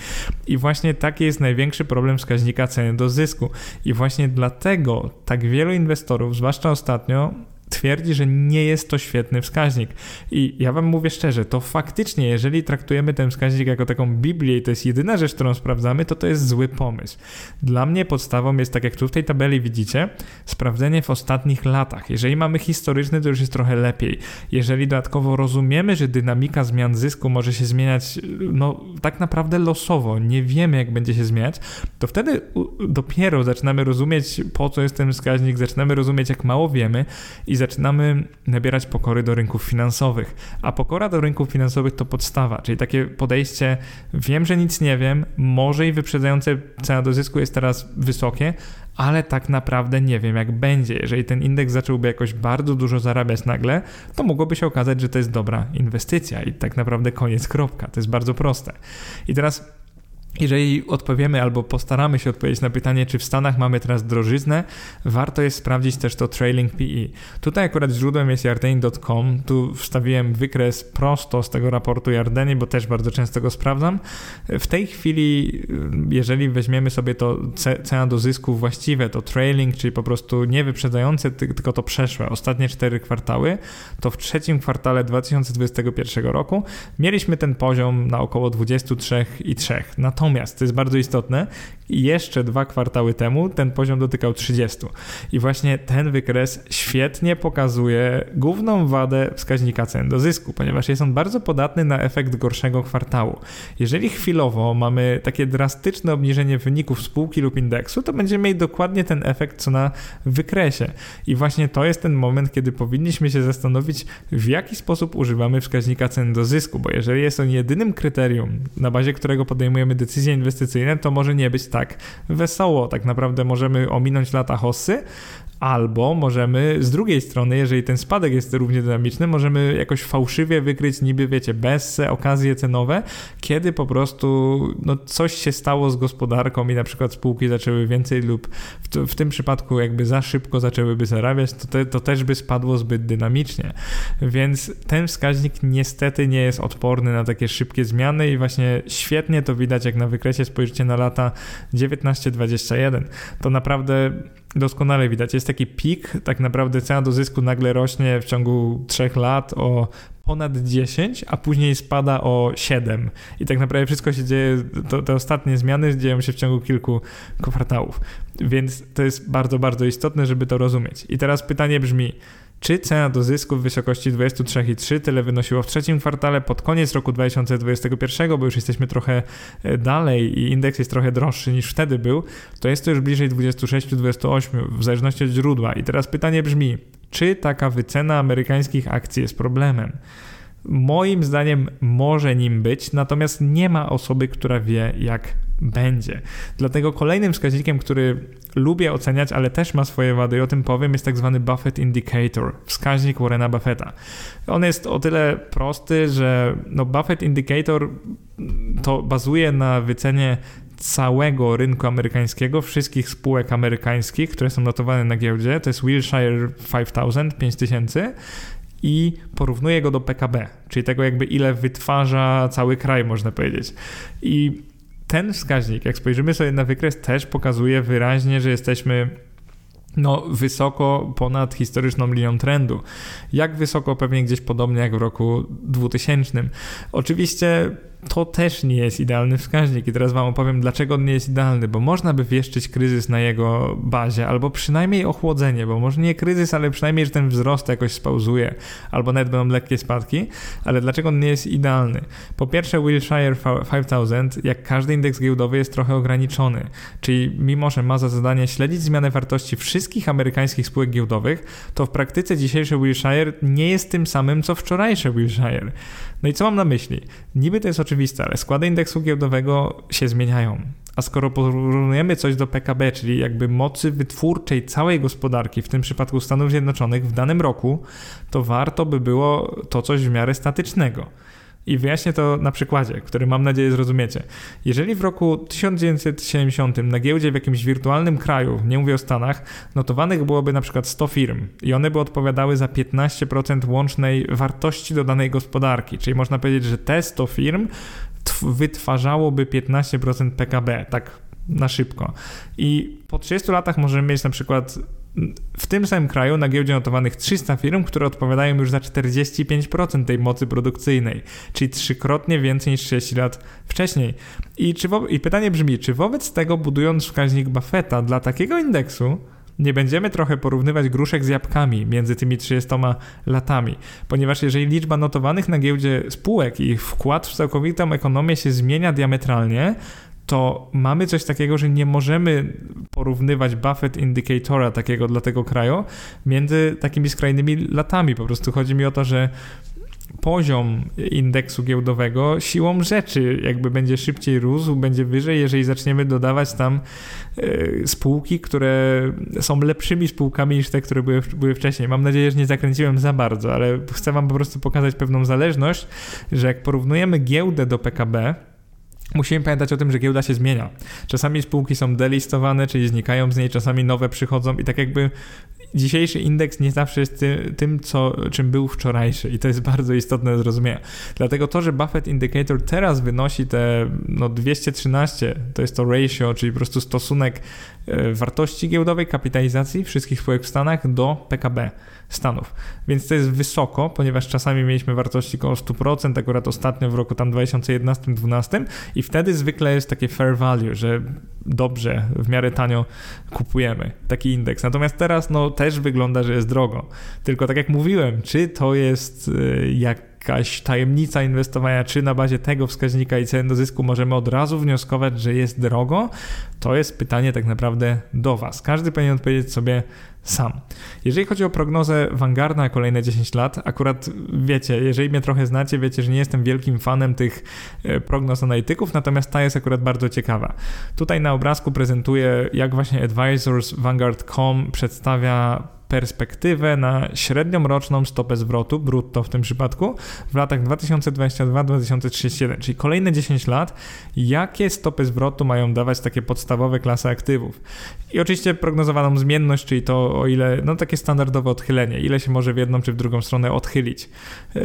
I właśnie taki jest największy problem wskaźnika ceny do zysku. I właśnie dlatego tak wielu inwestorów, zwłaszcza ostatnio, twierdzi, że nie jest to świetny wskaźnik. I ja wam mówię szczerze, to faktycznie, jeżeli traktujemy ten wskaźnik jako taką Biblię i to jest jedyna rzecz, którą sprawdzamy, to to jest zły pomysł. Dla mnie podstawą jest, tak jak tu w tej tabeli widzicie, sprawdzenie w ostatnich latach. Jeżeli mamy historyczny, to już jest trochę lepiej. Jeżeli dodatkowo rozumiemy, że dynamika zmian zysku może się zmieniać, no tak naprawdę losowo, nie wiemy jak będzie się zmieniać, to wtedy dopiero zaczynamy rozumieć, po co jest ten wskaźnik, zaczynamy rozumieć, jak mało wiemy i zaczynamy nabierać pokory do rynków finansowych. A pokora do rynków finansowych to podstawa, czyli takie podejście, wiem, że nic nie wiem, może i wyprzedzające cena do zysku jest teraz wysokie, ale tak naprawdę nie wiem, jak będzie. Jeżeli ten indeks zacząłby jakoś bardzo dużo zarabiać nagle, to mogłoby się okazać, że to jest dobra inwestycja i tak naprawdę koniec, kropka. To jest bardzo proste. I teraz jeżeli odpowiemy albo postaramy się odpowiedzieć na pytanie, czy w Stanach mamy teraz drożyznę, warto jest sprawdzić też to trailing PE. Tutaj akurat źródłem jest yardeni.com. Tu wstawiłem wykres prosto z tego raportu Yardeni, bo też bardzo często go sprawdzam. W tej chwili, jeżeli weźmiemy sobie to cena do zysku właściwe, to trailing, czyli po prostu nie wyprzedzające, tylko to przeszłe, ostatnie cztery kwartały, to w trzecim kwartale 2021 roku mieliśmy ten poziom na około 23,3. Natomiast to jest bardzo istotne, jeszcze dwa kwartały temu ten poziom dotykał 30. I właśnie ten wykres świetnie pokazuje główną wadę wskaźnika cen do zysku, ponieważ jest on bardzo podatny na efekt gorszego kwartału. Jeżeli chwilowo mamy takie drastyczne obniżenie wyników spółki lub indeksu, to będziemy mieli dokładnie ten efekt, co na wykresie. I właśnie to jest ten moment, kiedy powinniśmy się zastanowić, w jaki sposób używamy wskaźnika cen do zysku, bo jeżeli jest on jedynym kryterium, na bazie którego podejmujemy decyzję, decyzje inwestycyjne, to może nie być tak wesoło. Tak naprawdę możemy ominąć lata hossy, Albo możemy z drugiej strony, jeżeli ten spadek jest równie dynamiczny, możemy jakoś fałszywie wykryć niby, wiecie, bez okazje cenowe, kiedy po prostu no, coś się stało z gospodarką i na przykład spółki zaczęły więcej lub w, w tym przypadku jakby za szybko zaczęłyby zarabiać, to, te, to też by spadło zbyt dynamicznie. Więc ten wskaźnik niestety nie jest odporny na takie szybkie zmiany i właśnie świetnie to widać, jak na wykresie spojrzycie na lata 19-21. To naprawdę doskonale widać. Jest taki pik, tak naprawdę cena do zysku nagle rośnie w ciągu 3 lat o ponad 10, a później spada o 7. I tak naprawdę wszystko się dzieje, to, te ostatnie zmiany dzieją się w ciągu kilku kwartałów. Więc to jest bardzo, bardzo istotne, żeby to rozumieć. I teraz pytanie brzmi, Czy cena do zysku w wysokości 23,3 tyle wynosiło w trzecim kwartale pod koniec roku 2021, bo już jesteśmy trochę e, dalej i indeks jest trochę droższy niż wtedy był, to jest to już bliżej 26-28 w zależności od źródła. I teraz pytanie brzmi, czy taka wycena amerykańskich akcji jest problemem? Moim zdaniem może nim być, natomiast nie ma osoby, która wie, jak będzie. Dlatego kolejnym wskaźnikiem, który lubię oceniać, ale też ma swoje wady i o tym powiem, jest tak zwany Buffett Indicator, wskaźnik Warrena Buffetta. On jest o tyle prosty, że no Buffett Indicator to bazuje na wycenie całego rynku amerykańskiego, wszystkich spółek amerykańskich, które są notowane na giełdzie, to jest Wilshire 5000, 5000 i porównuje go do PKB, czyli tego jakby ile wytwarza cały kraj, można powiedzieć. I ten wskaźnik, jak spojrzymy sobie na wykres, też pokazuje wyraźnie, że jesteśmy no, wysoko ponad historyczną linią trendu. Jak wysoko? Pewnie gdzieś podobnie jak w roku 2000. Oczywiście to też nie jest idealny wskaźnik i teraz wam opowiem, dlaczego on nie jest idealny, bo można by wieszczyć kryzys na jego bazie, albo przynajmniej ochłodzenie, bo może nie kryzys, ale przynajmniej, że ten wzrost jakoś spauzuje, albo nawet będą lekkie spadki, ale dlaczego on nie jest idealny? Po pierwsze, Wilshire 5000, jak każdy indeks giełdowy, jest trochę ograniczony, czyli mimo, że ma za zadanie śledzić zmianę wartości wszystkich amerykańskich spółek giełdowych, to w praktyce dzisiejszy Wilshire nie jest tym samym, co wczorajszy Wilshire. No i co mam na myśli? Niby to jest oczywiste, ale składy indeksu giełdowego się zmieniają. A skoro porównujemy coś do PKB, czyli jakby mocy wytwórczej całej gospodarki, w tym przypadku Stanów Zjednoczonych w danym roku, to warto by było to coś w miarę statycznego. I wyjaśnię to na przykładzie, który mam nadzieję zrozumiecie. Jeżeli w roku 1970 na giełdzie w jakimś wirtualnym kraju, nie mówię o Stanach, notowanych byłoby na przykład 100 firm i one by odpowiadały za 15% łącznej wartości dodanej gospodarki, czyli można powiedzieć, że te 100 firm wytwarzałoby 15% PKB, tak na szybko. I po 30 latach możemy mieć na przykład w tym samym kraju na giełdzie notowanych 300 firm, które odpowiadają już za 45% tej mocy produkcyjnej, czyli trzykrotnie więcej niż 30 lat wcześniej. I, czy wo- I pytanie brzmi, czy wobec tego budując wskaźnik Buffetta dla takiego indeksu, nie będziemy trochę porównywać gruszek z jabłkami między tymi 30 latami, ponieważ jeżeli liczba notowanych na giełdzie spółek i ich wkład w całkowitą ekonomię się zmienia diametralnie, to mamy coś takiego, że nie możemy porównywać Buffett Indicatora takiego dla tego kraju między takimi skrajnymi latami. Po prostu chodzi mi o to, że poziom indeksu giełdowego siłą rzeczy jakby będzie szybciej rósł, będzie wyżej, jeżeli zaczniemy dodawać tam e, spółki, które są lepszymi spółkami niż te, które były, były wcześniej. Mam nadzieję, że nie zakręciłem za bardzo, ale chcę wam po prostu pokazać pewną zależność, że jak porównujemy giełdę do PKB, Musimy pamiętać o tym, że giełda się zmienia. Czasami spółki są delistowane, czyli znikają z niej, czasami nowe przychodzą i tak jakby dzisiejszy indeks nie zawsze jest ty, tym, co, czym był wczorajszy i to jest [LAUGHS] bardzo istotne do zrozumienia. Dlatego to, że Buffett Indicator teraz wynosi te no, 213, to jest to ratio, czyli po prostu stosunek wartości giełdowej, kapitalizacji wszystkich spółek w Stanach do PKB. Stanów. Więc to jest wysoko, ponieważ czasami mieliśmy wartości około 100%, akurat ostatnio w roku tam 2011-2012 i wtedy zwykle jest takie fair value, że dobrze, w miarę tanio kupujemy taki indeks. Natomiast teraz no też wygląda, że jest drogo. Tylko tak jak mówiłem, czy to jest y, jakaś tajemnica inwestowania, czy na bazie tego wskaźnika i ceny do zysku możemy od razu wnioskować, że jest drogo, to jest pytanie tak naprawdę do Was. Każdy powinien odpowiedzieć sobie sam. Jeżeli chodzi o prognozę Vanguarda na kolejne 10 lat, akurat wiecie, jeżeli mnie trochę znacie, wiecie, że nie jestem wielkim fanem tych e, prognoz analityków, natomiast ta jest akurat bardzo ciekawa. Tutaj na obrazku prezentuję, jak właśnie Advisors Vanguard.com przedstawia perspektywę na średnią roczną stopę zwrotu, brutto w tym przypadku, w latach 2022-2031, czyli kolejne 10 lat, jakie stopy zwrotu mają dawać takie podstawowe klasy aktywów. I oczywiście prognozowaną zmienność, czyli to o ile, no takie standardowe odchylenie, ile się może w jedną czy w drugą stronę odchylić e,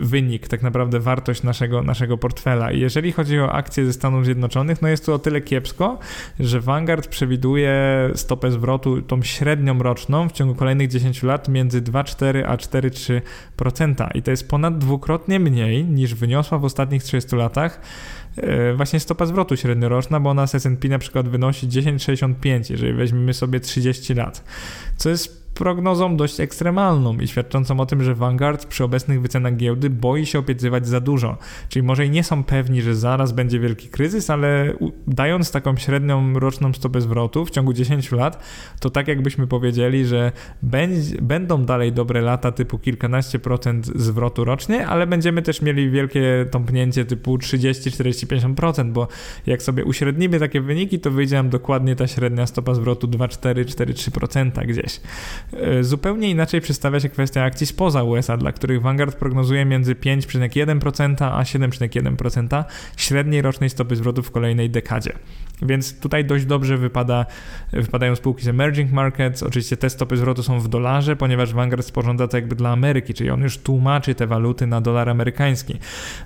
wynik, tak naprawdę wartość naszego, naszego portfela. I jeżeli chodzi o akcje ze Stanów Zjednoczonych, no jest tu o tyle kiepsko, że Vanguard przewiduje stopę zwrotu, tą średnią roczną w ciągu ciągu kolejnych 10 lat między 2,4 a 4,3%. I to jest ponad dwukrotnie mniej niż wyniosła w ostatnich 30 latach e, właśnie stopa zwrotu średnioroczna, bo ona z S&P na przykład wynosi 10,65, jeżeli weźmiemy sobie 30 lat. Co jest prognozą dość ekstremalną i świadczącą o tym, że Vanguard przy obecnych wycenach giełdy boi się obiecywać za dużo. Czyli może i nie są pewni, że zaraz będzie wielki kryzys, ale dając taką średnią roczną stopę zwrotu w ciągu 10 lat, to tak jakbyśmy powiedzieli, że będą dalej dobre lata typu kilkanaście procent zwrotu rocznie, ale będziemy też mieli wielkie tąpnięcie typu 30, 40, 50%, bo jak sobie uśrednimy takie wyniki, to wyjdzie nam dokładnie ta średnia stopa zwrotu 2,4, 4,3% gdzieś. E, zupełnie inaczej przedstawia się kwestia akcji spoza USA, dla których Vanguard prognozuje między 5,1% a 7,1% średniej rocznej stopy zwrotu w kolejnej dekadzie. Więc tutaj dość dobrze wypada, wypadają spółki z emerging markets. Oczywiście te stopy zwrotu są w dolarze, ponieważ Vanguard sporządza to jakby dla Ameryki, czyli on już tłumaczy te waluty na dolar amerykański.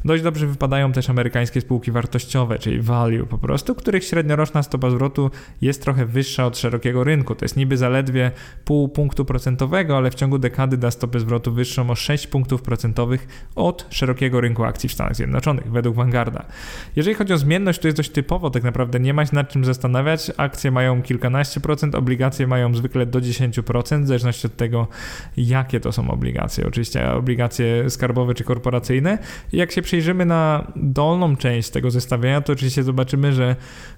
Dość dobrze wypadają też amerykańskie spółki wartościowe, czyli value po prostu, których średnioroczna stopa zwrotu jest trochę wyższa od szerokiego rynku. To jest niby zaledwie pół punktu procentowego, ale w ciągu dekady da stopę zwrotu wyższą o 6 punktów procentowych od szerokiego rynku akcji w Stanach Zjednoczonych, według Vanguarda. Jeżeli chodzi o zmienność, to jest dość typowo, tak naprawdę nie ma się nad czym zastanawiać. Akcje mają kilkanaście procent, obligacje mają zwykle do 10%, w zależności od tego, jakie to są obligacje. Oczywiście obligacje skarbowe czy korporacyjne. jak się przyjrzymy na dolną część tego zestawienia, to oczywiście zobaczymy, że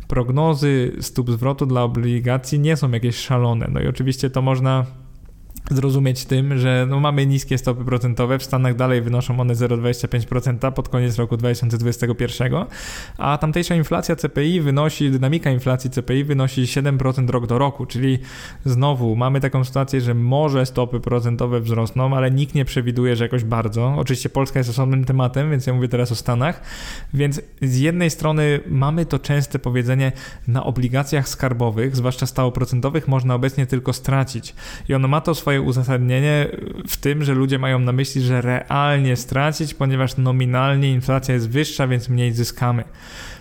prognozy stóp zwrotu dla obligacji nie są jakieś szalone. No i oczywiście to można zrozumieć tym, że no mamy niskie stopy procentowe, w Stanach dalej wynoszą one 0,25% pod koniec roku 2021, a tamtejsza inflacja CPI wynosi, dynamika inflacji CPI wynosi 7% rok do roku, czyli znowu mamy taką sytuację, że może stopy procentowe wzrosną, ale nikt nie przewiduje, że jakoś bardzo. Oczywiście Polska jest osobnym tematem, więc ja mówię teraz o Stanach, więc z jednej strony mamy to częste powiedzenie na obligacjach skarbowych, zwłaszcza stałoprocentowych, można obecnie tylko stracić i ono ma to swoje uzasadnienie w tym, że ludzie mają na myśli, że realnie stracić, ponieważ nominalnie inflacja jest wyższa, więc mniej zyskamy.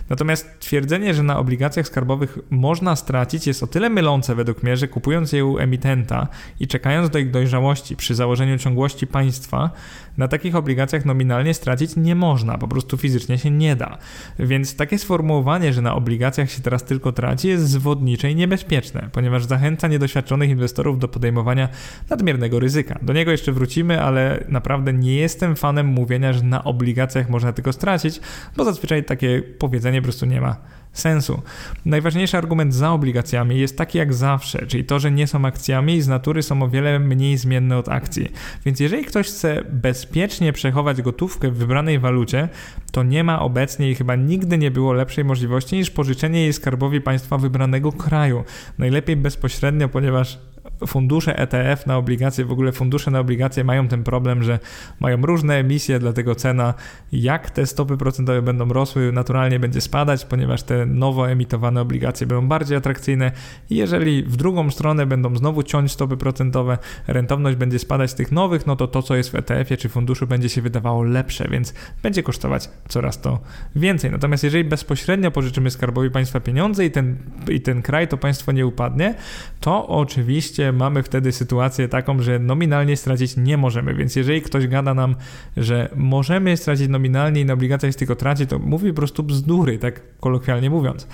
Natomiast twierdzenie, że na obligacjach skarbowych można stracić jest o tyle mylące według mnie, że kupując je u emitenta i czekając do ich dojrzałości przy założeniu ciągłości państwa, na takich obligacjach nominalnie stracić nie można, po prostu fizycznie się nie da. Więc takie sformułowanie, że na obligacjach się teraz tylko traci, jest zwodnicze i niebezpieczne, ponieważ zachęca niedoświadczonych inwestorów do podejmowania nadmiernego ryzyka. Do niego jeszcze wrócimy, ale naprawdę nie jestem fanem mówienia, że na obligacjach można tylko stracić, bo zazwyczaj takie powiedzenie po prostu nie ma sensu. Najważniejszy argument za obligacjami jest taki jak zawsze, czyli to, że nie są akcjami i z natury są o wiele mniej zmienne od akcji. Więc jeżeli ktoś chce bezpiecznie przechować gotówkę w wybranej walucie, to nie ma obecnie i chyba nigdy nie było lepszej możliwości niż pożyczenie jej skarbowi państwa wybranego kraju. Najlepiej bezpośrednio, ponieważ fundusze ETF na obligacje, w ogóle fundusze na obligacje mają ten problem, że mają różne emisje, dlatego cena, jak te stopy procentowe będą rosły, naturalnie będzie spadać, ponieważ te nowo emitowane obligacje będą bardziej atrakcyjne. Jeżeli w drugą stronę będą znowu ciąć stopy procentowe, rentowność będzie spadać z tych nowych, no to to, co jest w ETF-ie czy funduszu, będzie się wydawało lepsze, więc będzie kosztować coraz to więcej. Natomiast jeżeli bezpośrednio pożyczymy skarbowi państwa pieniądze i ten, i ten kraj, to państwo nie upadnie, to oczywiście mamy wtedy sytuację taką, że nominalnie stracić nie możemy, więc jeżeli ktoś gada nam, że możemy stracić nominalnie i na obligacjach tylko traci, to mówi po prostu bzdury, tak kolokwialnie mówiąc.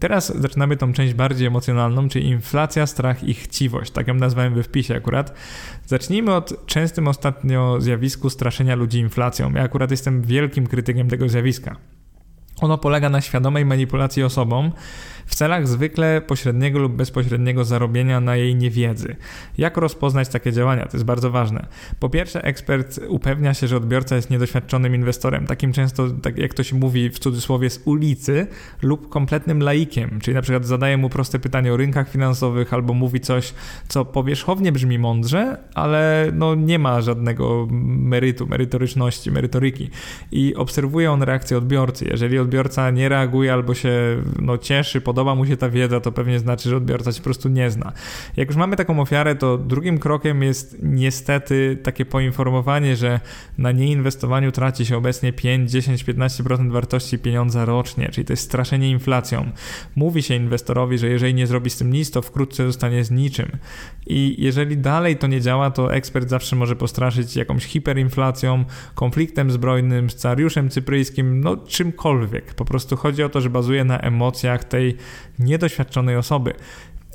Teraz zaczynamy tą część bardziej emocjonalną, czyli inflacja, strach i chciwość. Tak ją nazwałem we wpisie akurat. Zacznijmy od częstym ostatnio zjawisku straszenia ludzi inflacją. Ja akurat jestem wielkim krytykiem tego zjawiska. Ono polega na świadomej manipulacji osobą, w celach zwykle pośredniego lub bezpośredniego zarobienia na jej niewiedzy. Jak rozpoznać takie działania? To jest bardzo ważne. Po pierwsze, ekspert upewnia się, że odbiorca jest niedoświadczonym inwestorem, takim często, tak jak to się mówi w cudzysłowie, z ulicy lub kompletnym laikiem, czyli na przykład zadaje mu proste pytanie o rynkach finansowych albo mówi coś, co powierzchownie brzmi mądrze, ale no nie ma żadnego merytu, merytoryczności, merytoryki. I obserwuje on reakcję odbiorcy. Jeżeli odbiorca nie reaguje albo się no, cieszy, podoba podoba mu się ta wiedza, to pewnie znaczy, że odbiorca się po prostu nie zna. Jak już mamy taką ofiarę, to drugim krokiem jest niestety takie poinformowanie, że na nieinwestowaniu traci się obecnie 5, 10, 15% wartości pieniądza rocznie, czyli to jest straszenie inflacją. Mówi się inwestorowi, że jeżeli nie zrobi z tym nic, to wkrótce zostanie z niczym. I jeżeli dalej to nie działa, to ekspert zawsze może postraszyć jakąś hiperinflacją, konfliktem zbrojnym, scenariuszem cypryjskim, no czymkolwiek. Po prostu chodzi o to, że bazuje na emocjach tej niedoświadczonej osoby.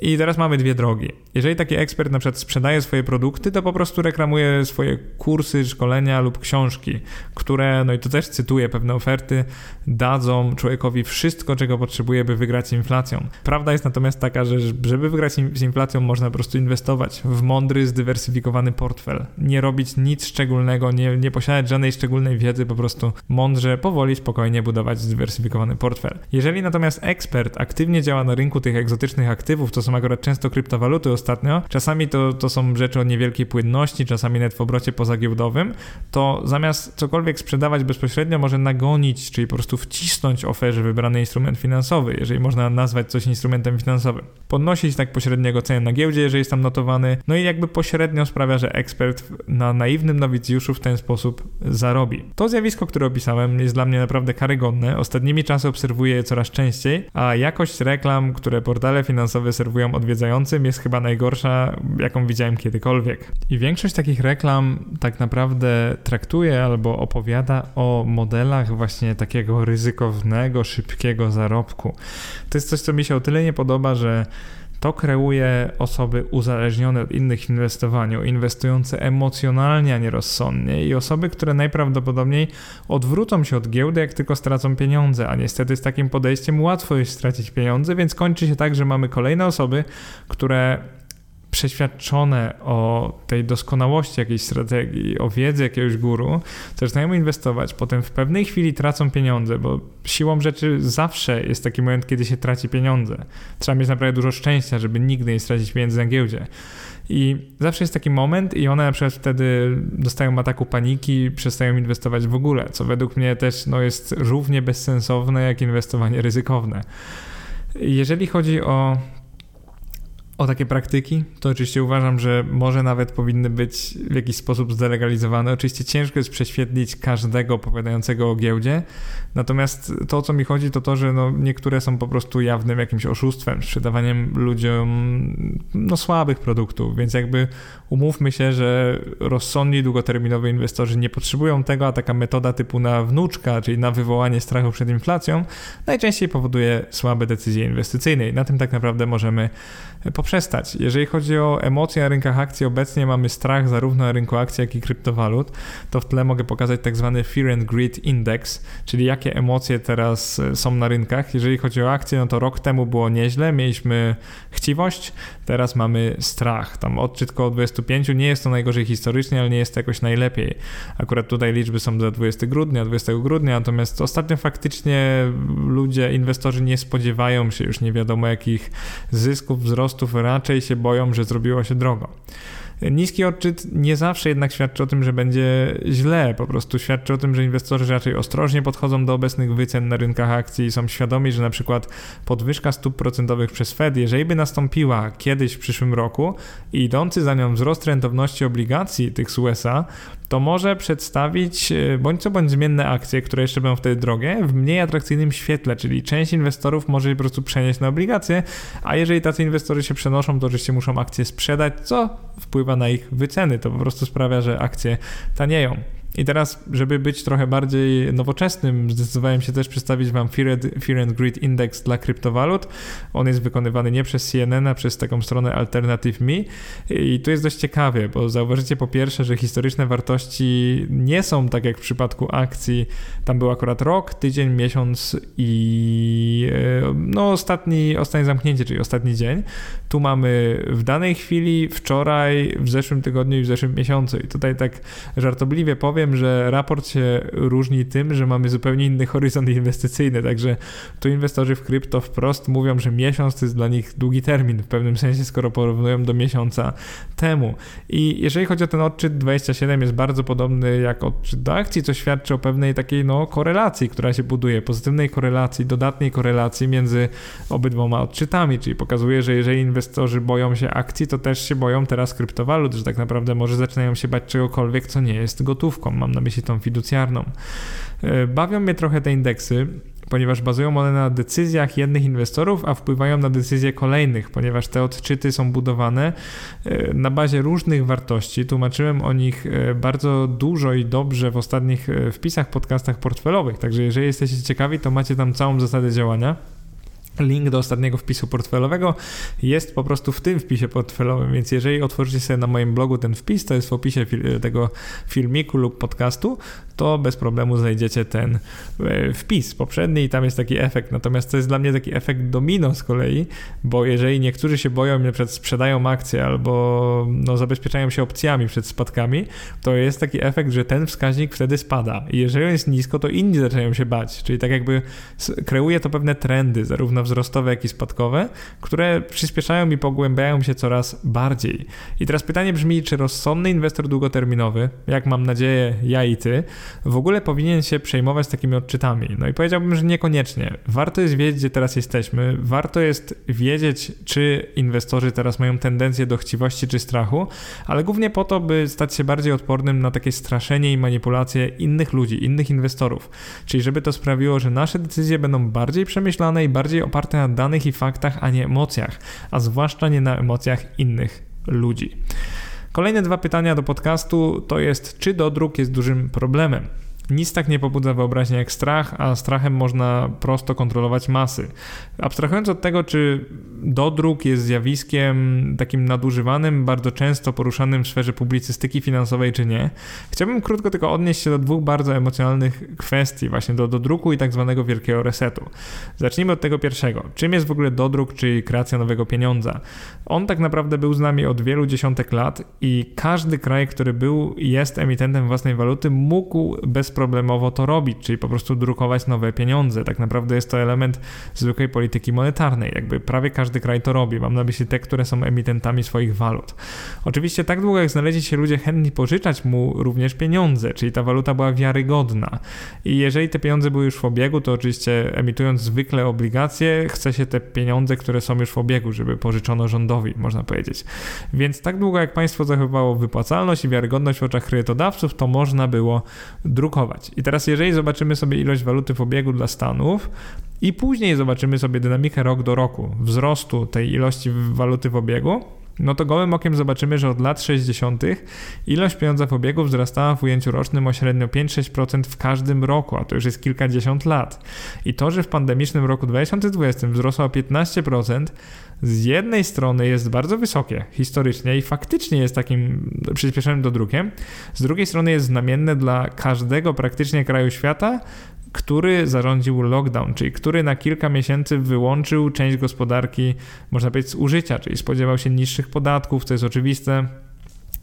I teraz mamy dwie drogi. Jeżeli taki ekspert na przykład sprzedaje swoje produkty, to po prostu reklamuje swoje kursy, szkolenia lub książki, które, no i to też cytuję pewne oferty, dadzą człowiekowi wszystko, czego potrzebuje, by wygrać z inflacją. Prawda jest natomiast taka, że żeby wygrać z inflacją, można po prostu inwestować w mądry, zdywersyfikowany portfel. Nie robić nic szczególnego, nie, nie posiadać żadnej szczególnej wiedzy, po prostu mądrze, powoli, spokojnie budować zdywersyfikowany portfel. Jeżeli natomiast ekspert aktywnie działa na rynku tych egzotycznych aktywów, to są akurat często kryptowaluty ostatnio, czasami to, to są rzeczy o niewielkiej płynności, czasami nawet w obrocie pozagiełdowym, to zamiast cokolwiek sprzedawać bezpośrednio, może nagonić, czyli po prostu wcisnąć oferze wybrany instrument finansowy, jeżeli można nazwać coś instrumentem finansowym. Podnosić tak pośredniego cenę na giełdzie, jeżeli jest tam notowany, no i jakby pośrednio sprawia, że ekspert na naiwnym nowicjuszu w ten sposób zarobi. To zjawisko, które opisałem, jest dla mnie naprawdę karygodne. Ostatnimi czasy obserwuję je coraz częściej, a jakość reklam, które portale finansowe serwują serwują odwiedzającym jest chyba najgorsza, jaką widziałem kiedykolwiek. I większość takich reklam tak naprawdę traktuje albo opowiada o modelach właśnie takiego ryzykownego, szybkiego zarobku. To jest coś, co mi się o tyle nie podoba, że to kreuje osoby uzależnione od innych w inwestowaniu, inwestujące emocjonalnie, a nie rozsądnie i osoby, które najprawdopodobniej odwrócą się od giełdy, jak tylko stracą pieniądze, a niestety z takim podejściem łatwo jest stracić pieniądze, więc kończy się tak, że mamy kolejne osoby, które przeświadczone o tej doskonałości jakiejś strategii, o wiedzy jakiegoś guru, zaczynają inwestować, potem w pewnej chwili tracą pieniądze, bo siłą rzeczy zawsze jest taki moment, kiedy się traci pieniądze. Trzeba mieć naprawdę dużo szczęścia, żeby nigdy nie stracić pieniędzy na giełdzie. I zawsze jest taki moment i one na przykład wtedy dostają ataku paniki, przestają inwestować w ogóle, co według mnie też no, jest równie bezsensowne jak inwestowanie ryzykowne. Jeżeli chodzi o o takie praktyki, to oczywiście uważam, że może nawet powinny być w jakiś sposób zdelegalizowane. Oczywiście ciężko jest prześwietlić każdego opowiadającego o giełdzie, natomiast to, o co mi chodzi, to to, że no, niektóre są po prostu jawnym jakimś oszustwem, sprzedawaniem ludziom no, słabych produktów, więc jakby umówmy się, że rozsądni, długoterminowi inwestorzy nie potrzebują tego, a taka metoda typu na wnuczka, czyli na wywołanie strachu przed inflacją, najczęściej powoduje słabe decyzje inwestycyjne i na tym tak naprawdę możemy poprzestać. Jeżeli chodzi o emocje na rynkach akcji, obecnie mamy strach zarówno na rynku akcji, jak i kryptowalut. To w tle mogę pokazać tak zwany Fear and Greed Index, czyli jakie emocje teraz e, są na rynkach. Jeżeli chodzi o akcje, no to rok temu było nieźle, mieliśmy chciwość, teraz mamy strach. Tam odczyt koło 25, nie jest to najgorzej historycznie, ale nie jest to jakoś najlepiej. Akurat tutaj liczby są za 20 grudnia, 20 grudnia, natomiast ostatnio faktycznie ludzie, inwestorzy nie spodziewają się już nie wiadomo jakich zysków, wzrostów, raczej się boją, że zrobiło się drogo. Niski odczyt nie zawsze jednak świadczy o tym, że będzie źle. Po prostu świadczy o tym, że inwestorzy raczej ostrożnie podchodzą do obecnych wycen na rynkach akcji i są świadomi, że na przykład podwyżka stóp procentowych przez Fed, jeżeli by nastąpiła kiedyś w przyszłym roku i idący za nią wzrost rentowności obligacji tych z USA, to może przedstawić e, bądź co bądź zmienne akcje, które jeszcze będą wtedy drogie, w mniej atrakcyjnym świetle, czyli część inwestorów może się po prostu przenieść na obligacje, a jeżeli tacy inwestorzy się przenoszą, to oczywiście muszą akcje sprzedać, co wpływa na ich wyceny. To po prostu sprawia, że akcje tanieją. I teraz, żeby być trochę bardziej nowoczesnym, zdecydowałem się też przedstawić Wam Fear, and Greed Index dla kryptowalut. On jest wykonywany nie przez CNN, a przez taką stronę Alternative Me. I tu jest dość ciekawie, bo zauważycie po pierwsze, że historyczne wartości nie są tak jak w przypadku akcji. Tam był akurat rok, tydzień, miesiąc i e, no ostatni, ostatnie zamknięcie, czyli ostatni dzień. Tu mamy w danej chwili, wczoraj, w zeszłym tygodniu i w zeszłym miesiącu. I tutaj tak żartobliwie powiem, że raport się różni tym, że mamy zupełnie inny horyzont inwestycyjny, także tu inwestorzy w krypto wprost mówią, że miesiąc to jest dla nich długi termin w pewnym sensie, skoro porównują do miesiąca temu. I jeżeli chodzi o ten odczyt 27 jest bardzo podobny jak odczyt do akcji, co świadczy o pewnej takiej no, korelacji, która się buduje, pozytywnej korelacji, dodatniej korelacji między obydwoma odczytami, czyli pokazuje, że jeżeli inwestorzy boją się akcji, to też się boją teraz kryptowalut, że tak naprawdę może zaczynają się bać czegokolwiek, co nie jest gotówką mam na myśli tą fiducjarną. E, bawią mnie trochę te indeksy, ponieważ bazują one na decyzjach jednych inwestorów, a wpływają na decyzje kolejnych, ponieważ te odczyty są budowane e, na bazie różnych wartości. Tłumaczyłem o nich e, bardzo dużo i dobrze w ostatnich wpisach, podcastach portfelowych, także jeżeli jesteście ciekawi, to macie tam całą zasadę działania. Link do ostatniego wpisu portfelowego jest po prostu w tym wpisie portfelowym, więc jeżeli otworzycie sobie na moim blogu ten wpis, to jest w opisie tego filmiku lub podcastu, to bez problemu znajdziecie ten e, wpis poprzedni i tam jest taki efekt. Natomiast to jest dla mnie taki efekt domino z kolei, bo jeżeli niektórzy się boją, na przykład sprzedają akcje albo no, zabezpieczają się opcjami przed spadkami, to jest taki efekt, że ten wskaźnik wtedy spada. I jeżeli on jest nisko, to inni zaczynają się bać. Czyli tak jakby kreuje to pewne trendy, zarówno wzrostowe, jak i spadkowe, które przyspieszają i pogłębiają się coraz bardziej. I teraz pytanie brzmi, czy rozsądny inwestor długoterminowy, jak mam nadzieję ja i ty, w ogóle powinien się przejmować takimi odczytami? No i powiedziałbym, że niekoniecznie. Warto jest wiedzieć, gdzie teraz jesteśmy, warto jest wiedzieć, czy inwestorzy teraz mają tendencję do chciwości czy strachu, ale głównie po to, by stać się bardziej odpornym na takie straszenie i manipulacje innych ludzi, innych inwestorów. Czyli żeby to sprawiło, że nasze decyzje będą bardziej przemyślane i bardziej oparte oparte na danych i faktach, a nie emocjach, a zwłaszcza nie na emocjach innych ludzi. Kolejne dwa pytania do podcastu to jest, czy dodruk jest dużym problemem? Nic tak nie pobudza wyobraźni jak strach, a strachem można prosto kontrolować masy. Abstrahując od tego, czy dodruk jest zjawiskiem takim nadużywanym, bardzo często poruszanym w sferze publicystyki finansowej, czy nie, chciałbym krótko tylko odnieść się do dwóch bardzo emocjonalnych kwestii, właśnie do dodruku i tak zwanego wielkiego resetu. Zacznijmy od tego pierwszego. Czym jest w ogóle dodruk, czy kreacja nowego pieniądza? On tak naprawdę był z nami od wielu dziesiątek lat i każdy kraj, który był i jest emitentem własnej waluty, mógł bez bezproblemowo to robić, czyli po prostu drukować nowe pieniądze. Tak naprawdę jest to element zwykłej polityki monetarnej. Jakby prawie każdy kraj to robi. Mam na myśli te, które są emitentami swoich walut. Oczywiście tak długo jak znaleźli się ludzie chętni pożyczać mu również pieniądze, czyli ta waluta była wiarygodna. I jeżeli te pieniądze były już w obiegu, to oczywiście emitując zwykle obligacje, chce się te pieniądze, które są już w obiegu, żeby pożyczono rządowi, można powiedzieć. Więc tak długo jak państwo zachowywało wypłacalność i wiarygodność w oczach kredytodawców, to można było drukować i teraz, jeżeli zobaczymy sobie ilość waluty w obiegu dla Stanów i później zobaczymy sobie dynamikę rok do roku wzrostu tej ilości waluty w obiegu, no to gołym okiem zobaczymy, że od lat 60. ilość pieniądza w obiegu wzrastała w ujęciu rocznym o średnio 5-6% w każdym roku, a to już jest kilkadziesiąt lat. I to, że w pandemicznym roku 2020 wzrosła o 15%, z jednej strony jest bardzo wysokie historycznie i faktycznie jest takim przyspieszonym dodrukiem, z drugiej strony jest znamienne dla każdego praktycznie kraju świata, który zarządził lockdown, czyli który na kilka miesięcy wyłączył część gospodarki, można powiedzieć, z użycia, czyli spodziewał się niższych podatków, co jest oczywiste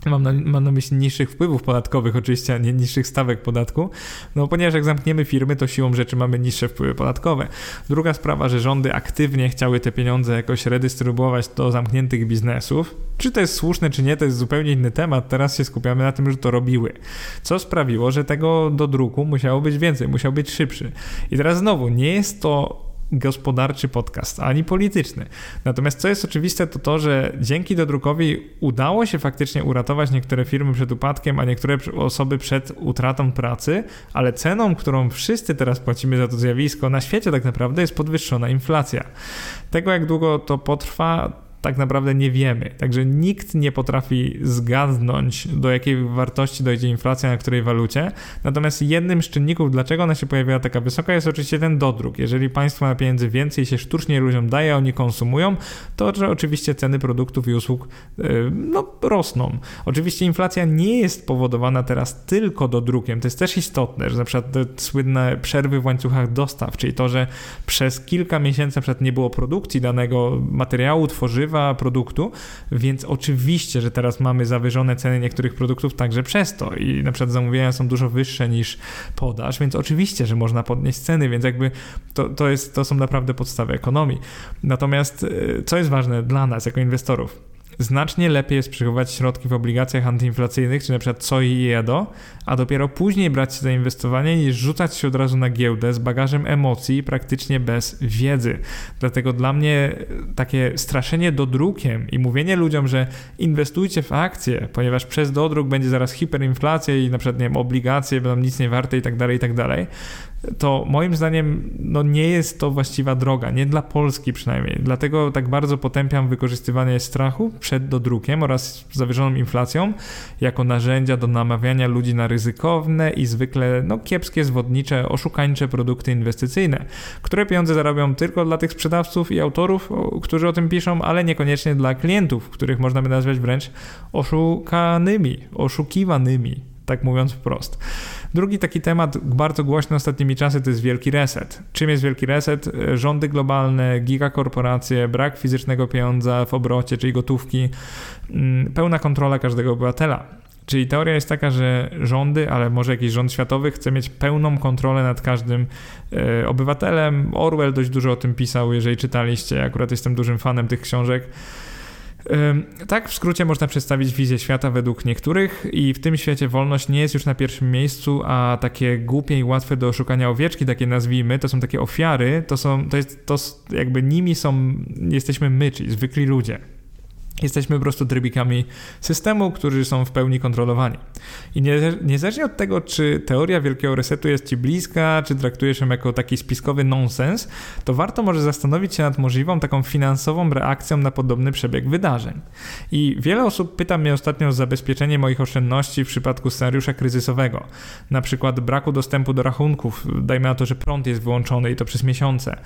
Mam na, mam na myśli niższych wpływów podatkowych oczywiście, a nie niższych stawek podatku, no ponieważ jak zamkniemy firmy, to siłą rzeczy mamy niższe wpływy podatkowe. Druga sprawa, że rządy aktywnie chciały te pieniądze jakoś redystrybuować do zamkniętych biznesów. Czy to jest słuszne, czy nie, to jest zupełnie inny temat. Teraz się skupiamy na tym, że to robiły. Co sprawiło, że tego do druku musiało być więcej, musiał być szybszy. I teraz znowu, nie jest to gospodarczy podcast, ani polityczny. Natomiast co jest oczywiste, to to, że dzięki dodrukowi udało się faktycznie uratować niektóre firmy przed upadkiem, a niektóre osoby przed utratą pracy, ale ceną, którą wszyscy teraz płacimy za to zjawisko na świecie tak naprawdę jest podwyższona inflacja. Tego jak długo to potrwa, tak naprawdę nie wiemy. Także nikt nie potrafi zgadnąć, do jakiej wartości dojdzie inflacja na której walucie. Natomiast jednym z czynników, dlaczego ona się pojawiła taka wysoka, jest oczywiście ten dodruk. Jeżeli państwo ma pieniędzy więcej się sztucznie ludziom daje, oni konsumują, to że oczywiście ceny produktów i usług yy, no, rosną. Oczywiście inflacja nie jest powodowana teraz tylko dodrukiem. To jest też istotne, że na przykład te słynne przerwy w łańcuchach dostaw, czyli to, że przez kilka miesięcy na przykład nie było produkcji danego materiału, tworzywa, produktu, więc oczywiście, że teraz mamy zawyżone ceny niektórych produktów także przez to i na przykład zamówienia są dużo wyższe niż podaż, więc oczywiście, że można podnieść ceny, więc jakby to, to, jest, to są naprawdę podstawy ekonomii. Natomiast e, co jest ważne dla nas jako inwestorów? Znacznie lepiej jest przechowywać środki w obligacjach antyinflacyjnych, czy na przykład COI i EDO, a dopiero później brać się za inwestowanie, niż rzucać się od razu na giełdę z bagażem emocji praktycznie bez wiedzy. Dlatego dla mnie takie straszenie dodrukiem i mówienie ludziom, że inwestujcie w akcje, ponieważ przez dodruk będzie zaraz hiperinflacja i na przykład nie wiem, obligacje będą nic nie warte i tak dalej, i tak to moim zdaniem no nie jest to właściwa droga, nie dla Polski przynajmniej. Dlatego tak bardzo potępiam wykorzystywanie strachu przed dodrukiem oraz zawyżoną inflacją jako narzędzia do namawiania ludzi na ryzykowne i zwykle no, kiepskie, zwodnicze, oszukańcze produkty inwestycyjne, które pieniądze zarabią tylko dla tych sprzedawców i autorów, którzy o tym piszą, ale niekoniecznie dla klientów, których można by nazwać wręcz oszukanymi, oszukiwanymi, tak mówiąc wprost. Drugi taki temat bardzo głośny ostatnimi czasy to jest wielki reset. Czym jest wielki reset? Rządy globalne, gigakorporacje, brak fizycznego pieniądza w obrocie, czyli gotówki, mm, pełna kontrola każdego obywatela. Czyli teoria jest taka, że rządy, ale może jakiś rząd światowy chce mieć pełną kontrolę nad każdym e, obywatelem. Orwell dość dużo o tym pisał, jeżeli czytaliście. Akurat jestem dużym fanem tych książek. Tak, w skrócie można przedstawić wizję świata według niektórych, i w tym świecie wolność nie jest już na pierwszym miejscu, a takie głupie i łatwe do oszukania owieczki, takie nazwijmy, to są takie ofiary, to są, to jest, to jakby nimi są, jesteśmy my, czyli zwykli ludzie. Jesteśmy po prostu trybikami systemu, którzy są w pełni kontrolowani. I niezależnie od tego, czy teoria wielkiego resetu jest ci bliska, czy traktujesz ją jako taki spiskowy nonsens, to warto może zastanowić się nad możliwą taką finansową reakcją na podobny przebieg wydarzeń. I wiele osób pyta mnie ostatnio o zabezpieczenie moich oszczędności w przypadku scenariusza kryzysowego, na przykład braku dostępu do rachunków, dajmy na to, że prąd jest wyłączony i to przez miesiące,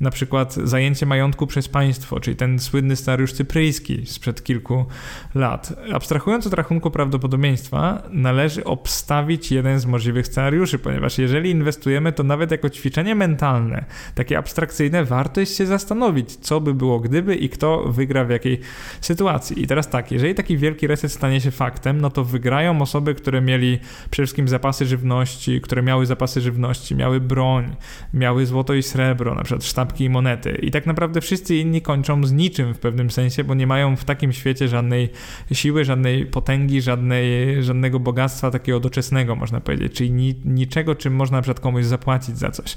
na przykład zajęcie majątku przez państwo, czyli ten słynny scenariusz cypryjski sprzed kilku lat. Abstrahując od rachunku prawdopodobieństwa, należy obstawić jeden z możliwych scenariuszy, ponieważ jeżeli inwestujemy, to nawet jako ćwiczenie mentalne, takie abstrakcyjne, warto jest się zastanowić, co by było gdyby i kto wygra w jakiej sytuacji. I teraz tak, jeżeli taki wielki reset stanie się faktem, no to wygrają osoby, które mieli przede wszystkim zapasy żywności, które miały zapasy żywności, miały broń, miały złoto i srebro, na przykład sztabki i monety. I tak naprawdę wszyscy inni kończą z niczym w pewnym sensie, bo nie mają w takim świecie żadnej siły, żadnej potęgi, żadnej, żadnego bogactwa takiego doczesnego, można powiedzieć, czyli ni, niczego, czym można na przykład komuś zapłacić za coś.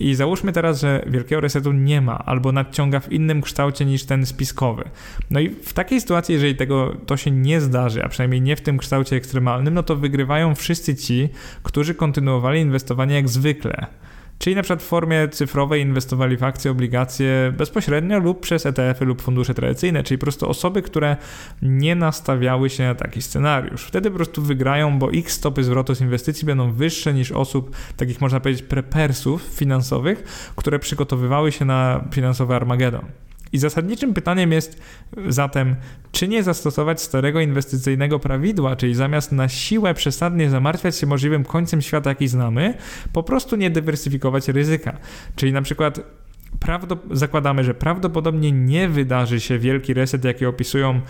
I załóżmy teraz, że wielkiego resetu nie ma, albo nadciąga w innym kształcie niż ten spiskowy. No i w takiej sytuacji, jeżeli tego to się nie zdarzy, a przynajmniej nie w tym kształcie ekstremalnym, no to wygrywają wszyscy ci, którzy kontynuowali inwestowanie jak zwykle. Czyli na przykład w formie cyfrowej inwestowali w akcje, obligacje bezpośrednio lub przez ETF-y lub fundusze tradycyjne, czyli po prostu osoby, które nie nastawiały się na taki scenariusz. Wtedy po prostu wygrają, bo ich stopy zwrotu z inwestycji będą wyższe niż osób, takich można powiedzieć prepersów finansowych, które przygotowywały się na finansowy Armagedon. I zasadniczym pytaniem jest zatem, czy nie zastosować starego inwestycyjnego prawidła, czyli zamiast na siłę przesadnie zamartwiać się możliwym końcem świata, jaki znamy, po prostu nie dywersyfikować ryzyka. Czyli na przykład zakładamy, że prawdopodobnie nie wydarzy się wielki reset, jaki opisują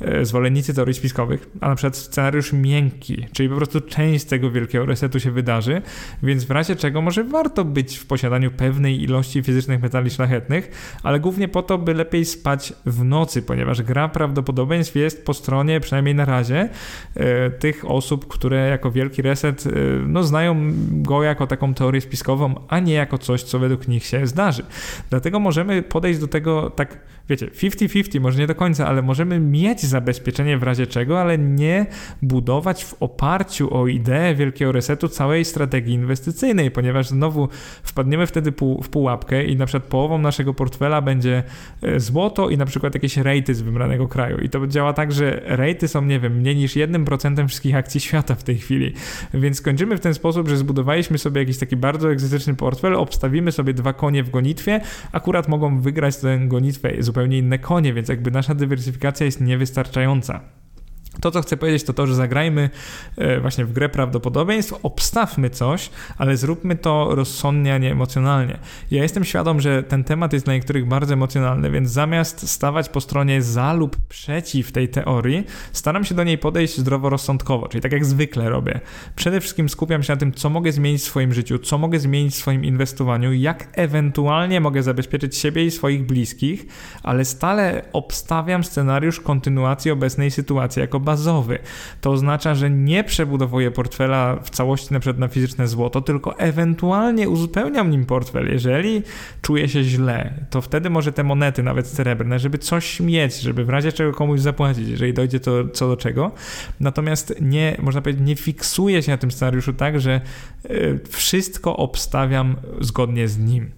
e, zwolennicy teorii spiskowych, a na przykład scenariusz miękki, czyli po prostu część tego wielkiego resetu się wydarzy, więc w razie czego może warto być w posiadaniu pewnej ilości fizycznych metali szlachetnych, ale głównie po to, by lepiej spać w nocy, ponieważ gra prawdopodobieństw jest po stronie, przynajmniej na razie, e, tych osób, które jako wielki reset e, no, znają go jako taką teorię spiskową, a nie jako coś, co według nich się zdarzy. Dlatego możemy podejść do tego tak, wiecie, 50-50, może nie do końca, ale możemy mieć zabezpieczenie w razie czego, ale nie budować w oparciu o ideę wielkiego resetu całej strategii inwestycyjnej, ponieważ znowu wpadniemy wtedy w pułapkę i na przykład połową naszego portfela będzie e, złoto i na przykład jakieś rejty z wybranego kraju. I to działa tak, że rejty są, nie wiem, mniej niż 1% wszystkich akcji świata w tej chwili. Więc skończymy w ten sposób, że zbudowaliśmy sobie jakiś taki bardzo egzotyczny portfel, obstawimy sobie dwa konie w gonitwie, akurat mogą wygrać tę gonitwę zupełnie inne konie, więc jakby nasza dywersyfikacja jest niewystarczająca. To, co chcę powiedzieć, to to, że zagrajmy e, właśnie w grę prawdopodobieństw, obstawmy coś, ale zróbmy to rozsądnie, a nie emocjonalnie. Ja jestem świadom, że ten temat jest dla niektórych bardzo emocjonalny, więc zamiast stawać po stronie za lub przeciw tej teorii, staram się do niej podejść zdroworozsądkowo, czyli tak jak zwykle robię. Przede wszystkim skupiam się na tym, co mogę zmienić w swoim życiu, co mogę zmienić w swoim inwestowaniu, jak ewentualnie mogę zabezpieczyć siebie i swoich bliskich, ale stale obstawiam scenariusz kontynuacji obecnej sytuacji jako bazowy. To oznacza, że nie przebudowuję portfela w całości na przykład na fizyczne złoto, tylko ewentualnie uzupełniam nim portfel. Jeżeli czuję się źle, to wtedy może te monety, nawet srebrne, żeby coś mieć, żeby w razie czego komuś zapłacić, jeżeli dojdzie to co do czego. Natomiast nie, można powiedzieć, nie fiksuję się na tym scenariuszu tak, że y, wszystko obstawiam zgodnie z nim.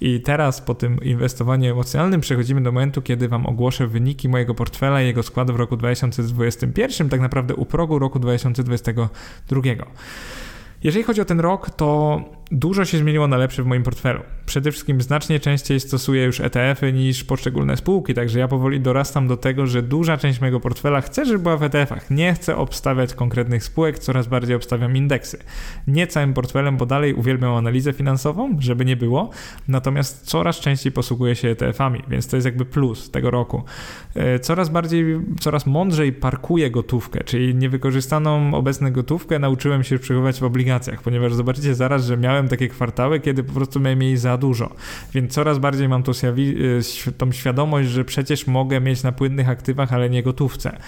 I teraz po tym inwestowaniu emocjonalnym przechodzimy do momentu, kiedy Wam ogłoszę wyniki mojego portfela i jego składu w roku 2021, tak naprawdę u progu roku 2022. Jeżeli chodzi o ten rok, to dużo się zmieniło na lepsze w moim portfelu. Przede wszystkim znacznie częściej stosuję już ETF-y niż poszczególne spółki, także ja powoli dorastam do tego, że duża część mojego portfela chcę, żeby była w ETF-ach. Nie chcę obstawiać konkretnych spółek, coraz bardziej obstawiam indeksy. Nie całym portfelem, bo dalej uwielbiam analizę finansową, żeby nie było, natomiast coraz częściej posługuję się ETF-ami, więc to jest jakby plus tego roku. E, coraz bardziej, coraz mądrzej parkuję gotówkę, czyli niewykorzystaną obecną gotówkę nauczyłem się przechowywać w obligacjach, ponieważ zobaczycie zaraz, że miałem takie kwartały, kiedy po prostu miałem jej za dużo. Więc coraz bardziej mam tą, y, tą świadomość, że przecież mogę mieć na płynnych aktywach, ale nie gotówce.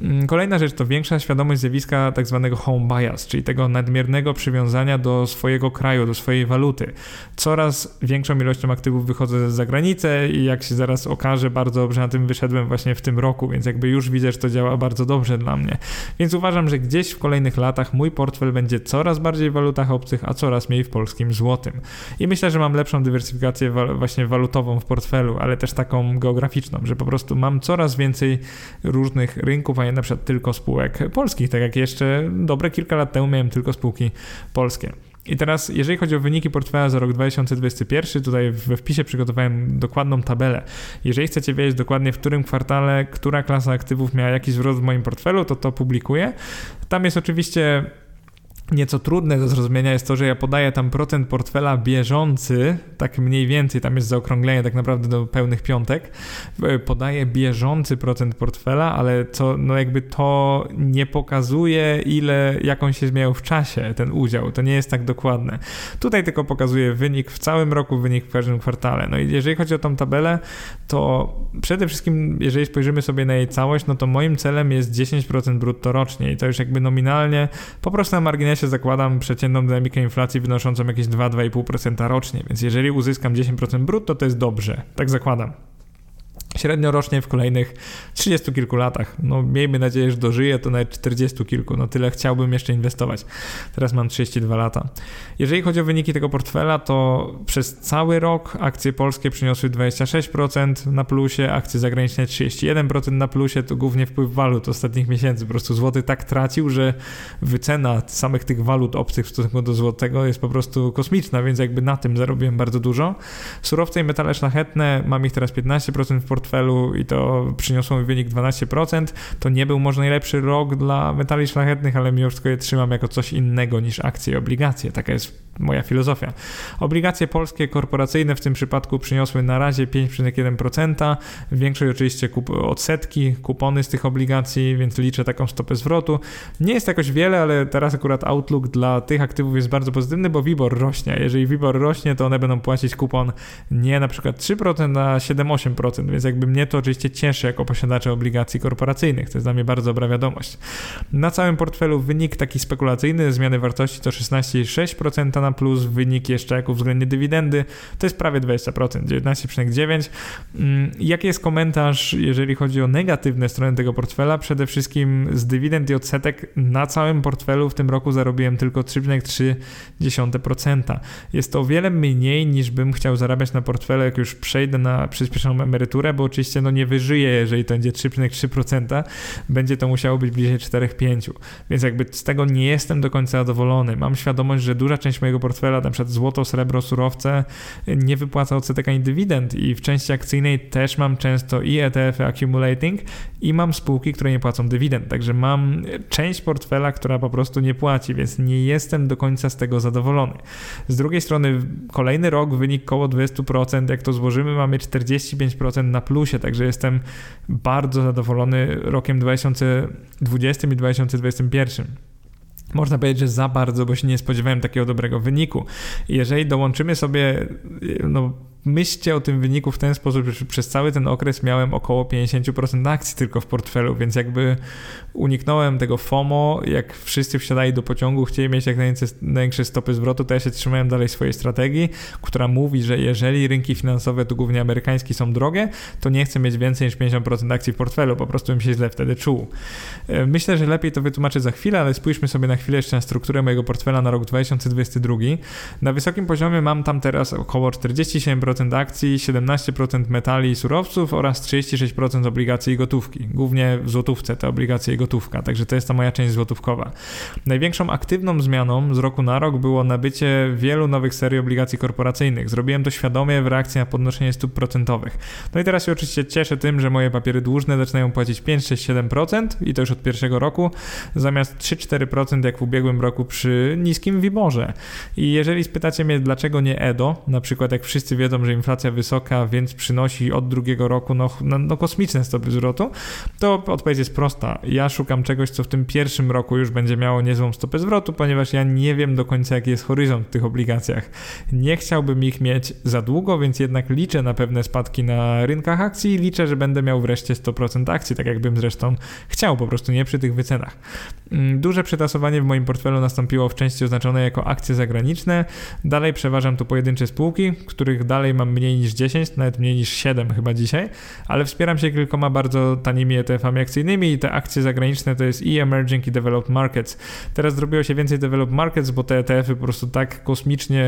Mm, kolejna rzecz to większa świadomość zjawiska tak zwanego home bias, czyli tego nadmiernego przywiązania do swojego kraju, do swojej waluty. Coraz większą ilością aktywów wychodzę za granicę i jak się zaraz okaże, bardzo dobrze na tym wyszedłem właśnie w tym roku, więc jakby już widzę, że to działa bardzo dobrze dla mnie. Więc uważam, że gdzieś w kolejnych latach mój portfel będzie coraz bardziej w walutach obcych, a coraz mniej w polskim złotym. I myślę, że mam lepszą dywersyfikację właśnie walutową w portfelu, ale też taką geograficzną, że po prostu mam coraz więcej różnych rynków, a nie na przykład tylko spółek polskich, tak jak jeszcze dobre kilka lat temu miałem tylko spółki polskie. I teraz, jeżeli chodzi o wyniki portfela za rok 2021, tutaj we wpisie przygotowałem dokładną tabelę. Jeżeli chcecie wiedzieć dokładnie, w którym kwartale, która klasa aktywów miała jakiś zwrot w moim portfelu, to to publikuję. Tam jest oczywiście Nieco trudne do zrozumienia jest to, że ja podaję tam procent portfela bieżący, tak mniej więcej, tam jest zaokrąglenie tak naprawdę do pełnych piątek, podaję bieżący procent portfela, ale co, no jakby to nie pokazuje ile, jaką się zmieniał w czasie ten udział, to nie jest tak dokładne. Tutaj tylko pokazuje wynik w całym roku, wynik w każdym kwartale. No i jeżeli chodzi o tą tabelę, to przede wszystkim, jeżeli spojrzymy sobie na jej całość, no to moim celem jest 10% brutto rocznie i to już jakby nominalnie, po prostu na marginesie zakładam przeciętną dynamikę inflacji wynoszącą jakieś 2-2,5% rocznie, więc jeżeli uzyskam 10% brutto, to jest dobrze. Tak zakładam średnio rocznie w kolejnych 30 kilku latach. No miejmy nadzieję, że dożyję to nawet 40 kilku, no tyle chciałbym jeszcze inwestować. Teraz mam 32 lata. Jeżeli chodzi o wyniki tego portfela, to przez cały rok akcje polskie przyniosły 26% na plusie, akcje zagraniczne 31% na plusie, to głównie wpływ walut ostatnich miesięcy. Po prostu złoty tak tracił, że wycena samych tych walut obcych w stosunku do złotego jest po prostu kosmiczna, więc jakby na tym zarobiłem bardzo dużo. Surowce i metale szlachetne, mam ich teraz 15% w portfelu, portfelu i to przyniosło mi wynik 12%. To nie był może najlepszy rok dla metali szlachetnych, ale mimo wszystko je trzymam jako coś innego niż akcje i obligacje. Taka jest moja filozofia. Obligacje polskie korporacyjne w tym przypadku przyniosły na razie 5,1%. Większość oczywiście kup odsetki, kupony z tych obligacji, więc liczę taką stopę zwrotu. Nie jest jakoś wiele, ale teraz akurat outlook dla tych aktywów jest bardzo pozytywny, bo WIBOR rośnie. Jeżeli WIBOR rośnie, to one będą płacić kupon nie na przykład 3%, a 7-8%, więc jakby mnie to oczywiście cieszy jako posiadacza obligacji korporacyjnych. To jest dla mnie bardzo dobra wiadomość. Na całym portfelu wynik taki spekulacyjny zmiany wartości to 16,6% na plus, wynik jeszcze jako względnie dywidendy to jest prawie 20%, 19,9%. Mm, jaki jest komentarz, jeżeli chodzi o negatywne strony tego portfela? Przede wszystkim z dywidend i odsetek na całym portfelu w tym roku zarobiłem tylko 3,3%. Jest to o wiele mniej niż bym chciał zarabiać na portfelu, jak już przejdę na przyspieszoną emeryturę, bo oczywiście no nie wyżyję, jeżeli to będzie 3,3%, będzie to musiało być bliżej 4,5%. Więc jakby z tego nie jestem do końca zadowolony. Mam świadomość, że duża część mojego portfela, na przykład złoto, srebro, surowce, nie wypłaca odsetek ani dywidend i w części akcyjnej też mam często i ETF-y accumulating i mam spółki, które nie płacą dywidend, także mam część portfela, która po prostu nie płaci, więc nie jestem do końca z tego zadowolony. Z drugiej strony kolejny rok wynik około 20%, jak to złożymy mamy 45% na plusie, także jestem bardzo zadowolony rokiem 2020 i 2021 można powiedzieć, że za bardzo, bo się nie spodziewałem takiego dobrego wyniku. Jeżeli dołączymy sobie no, myślcie o tym wyniku w ten sposób, że przez cały ten okres miałem około 50% akcji tylko w portfelu, więc jakby uniknąłem tego FOMO, jak wszyscy wsiadali do pociągu, chcieli mieć jak największe stopy zwrotu, to ja się trzymałem dalej swojej strategii, która mówi, że jeżeli rynki finansowe, tu głównie amerykańskie, są drogie, to nie chcę mieć więcej niż 50% akcji w portfelu, po prostu bym się źle wtedy czuł. E, myślę, że lepiej to wytłumaczę za chwilę, ale spójrzmy sobie na chwilę jeszcze na strukturę mojego portfela na rok 2022. Na wysokim poziomie mam tam teraz około 47% akcji, 17% metali i surowców oraz 36% obligacji i gotówki. Głównie w złotówce te obligacje i gotówka, także to jest ta moja część złotówkowa. Największą aktywną zmianą z roku na rok było nabycie wielu nowych serii obligacji korporacyjnych. Zrobiłem to świadomie w reakcji na podnoszenie stóp procentowych. No i teraz się oczywiście cieszę tym, że moje papiery dłużne zaczynają płacić 5, 6, 7% i to już od pierwszego roku, zamiast 3-4% jak w ubiegłym roku przy niskim wiborze. I jeżeli spytacie mnie, dlaczego nie EDO, na przykład jak wszyscy wiedzą, że inflacja wysoka, więc przynosi od drugiego roku no, no, no kosmiczne stopy zwrotu, to odpowiedź jest prosta. Ja szukam czegoś, co w tym pierwszym roku już będzie miało niezłą stopę zwrotu, ponieważ ja nie wiem do końca, jaki jest horyzont w tych obligacjach. Nie chciałbym ich mieć za długo, więc jednak liczę na pewne spadki na rynkach akcji i liczę, że będę miał wreszcie 100% akcji, tak jakbym zresztą chciał, po prostu nie przy tych wycenach. Mm, duże przetasowanie w moim portfelu nastąpiło w części oznaczonej jako akcje zagraniczne. Dalej przeważam tu pojedyncze spółki, których dalej mam mniej niż 10, nawet mniej niż 7 chyba dzisiaj, ale wspieram się kilkoma bardzo tanimi ETF-ami akcyjnymi i te akcje zagraniczne to jest i Emerging i Developed Markets. Teraz zrobiło się więcej Developed Markets, bo te ETF-y po prostu tak kosmicznie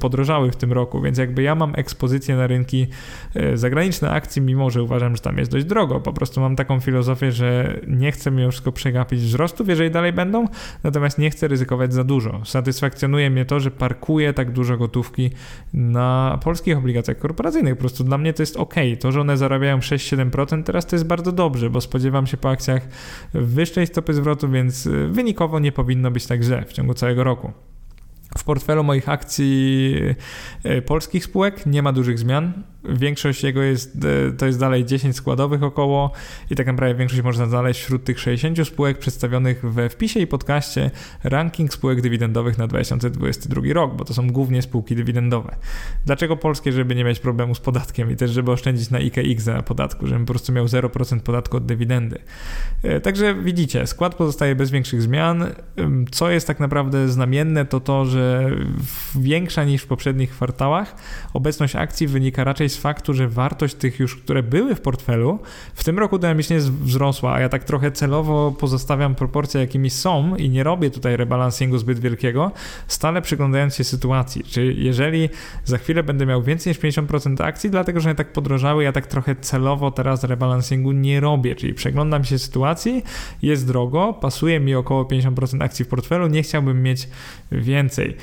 podrożały w tym roku, więc jakby ja mam ekspozycję na rynki e, zagraniczne akcji, mimo że uważam, że tam jest dość drogo. Po prostu mam taką filozofię, że nie chcę mimo wszystko przegapić wzrostów, jeżeli dalej będą, natomiast nie chcę ryzykować za dużo. Satysfakcjonuje mnie to, że parkuję tak dużo gotówki na polskich obligacjach korporacyjnych. Po prostu dla mnie to jest ok. To, że one zarabiają 6-7%, teraz to jest bardzo dobrze, bo spodziewam się po akcjach wyższej stopy zwrotu, więc y, wynikowo nie powinno być tak źle w ciągu całego roku. W portfelu moich akcji y, polskich spółek nie ma dużych zmian. Większość jego jest, e, to jest dalej 10 składowych około i tak naprawdę większość można znaleźć wśród tych 60 spółek przedstawionych we wpisie i podcaście ranking spółek dywidendowych na 2022 rok, bo to są głównie spółki dywidendowe. Dlaczego polskie? Żeby nie mieć problemu z podatkiem i też żeby oszczędzić na IKX na podatku, żebym po prostu miał 0% podatku od dywidendy. E, także widzicie, skład pozostaje bez większych zmian. Co jest tak naprawdę znamienne, to to, że większa niż w poprzednich kwartałach obecność akcji wynika raczej z faktu, że wartość tych już, które były w portfelu, w tym roku dynamicznie wzrosła, a ja tak trochę celowo pozostawiam proporcje, jakimi są i nie robię tutaj rebalansingu zbyt wielkiego, stale przyglądając się sytuacji. Czy jeżeli za chwilę będę miał więcej niż 50% akcji, dlatego że one tak podrożały, ja tak trochę celowo teraz rebalansingu nie robię, czyli przeglądam się sytuacji, jest drogo, pasuje mi około 50% akcji w portfelu, nie chciałbym mieć więcej.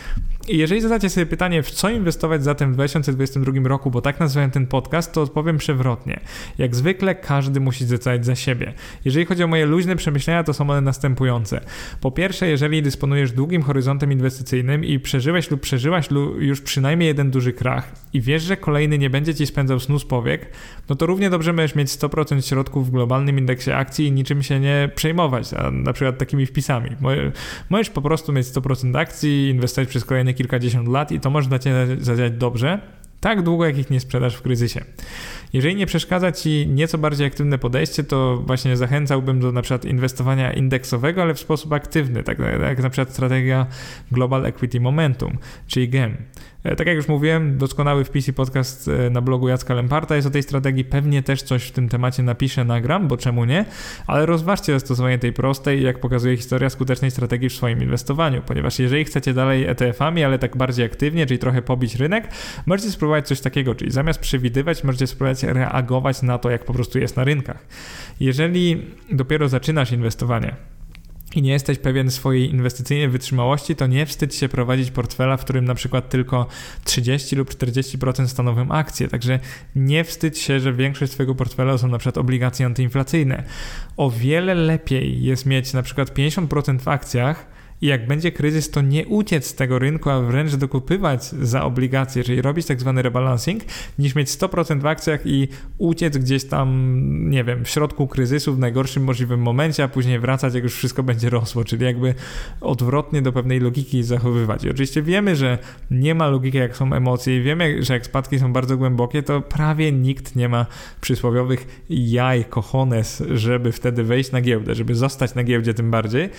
I jeżeli zadacie sobie pytanie, w co inwestować zatem w 2022 roku, bo tak nazwałem ten podcast, to odpowiem przewrotnie. Jak zwykle każdy musi zdecydować za siebie. Jeżeli chodzi o moje luźne przemyślenia, to są one następujące. Po pierwsze, jeżeli dysponujesz długim horyzontem inwestycyjnym i przeżyłeś lub przeżyłaś już przynajmniej jeden duży krach i wiesz, że kolejny nie będzie ci spędzał snu z powiek, no to równie dobrze możesz mieć 100% środków w globalnym indeksie akcji i niczym się nie przejmować, a na przykład takimi wpisami. Możesz po prostu mieć 100% akcji, inwestować przez kolejne kilkadziesiąt lat i to może dla Ciebie zadziałać dobrze, tak długo jak ich nie sprzedasz w kryzysie. Jeżeli nie przeszkadza Ci nieco bardziej aktywne podejście, to właśnie zachęcałbym do na przykład inwestowania indeksowego, ale w sposób aktywny, tak jak na przykład strategia Global Equity Momentum, czyli GEM. E, tak jak już mówiłem, doskonały wpis i podcast e, na blogu Jacka Lemparta jest o tej strategii. Pewnie też coś w tym temacie napiszę, nagram, bo czemu nie? Ale rozważcie zastosowanie tej prostej, jak pokazuje historia, skutecznej strategii w swoim inwestowaniu, ponieważ jeżeli chcecie dalej ETF-ami, ale tak bardziej aktywnie, czyli trochę pobić rynek, możecie spróbować coś takiego, czyli zamiast przewidywać, możecie spróbować reagować na to, jak po prostu jest na rynkach. Jeżeli dopiero zaczynasz inwestowanie, i nie jesteś pewien swojej inwestycyjnej wytrzymałości, to nie wstydź się prowadzić portfela, w którym na przykład tylko 30 lub 40% stanowią akcje. Także nie wstydź się, że większość swojego portfela są na przykład obligacje antyinflacyjne. O wiele lepiej jest mieć na przykład 50% w akcjach I jak będzie kryzys, to nie uciec z tego rynku, a wręcz dokupywać za obligacje, czyli robić tak zwany rebalancing, niż mieć 100% w akcjach i uciec gdzieś tam, nie wiem, w środku kryzysu, w najgorszym możliwym momencie, a później wracać, jak już wszystko będzie rosło, czyli jakby odwrotnie do pewnej logiki zachowywać. I oczywiście wiemy, że nie ma logiki, jak są emocje i wiemy, że jak spadki są bardzo głębokie, to prawie nikt nie ma przysłowiowych jaj, cojones, żeby wtedy wejść na giełdę, żeby zostać na giełdzie tym bardziej.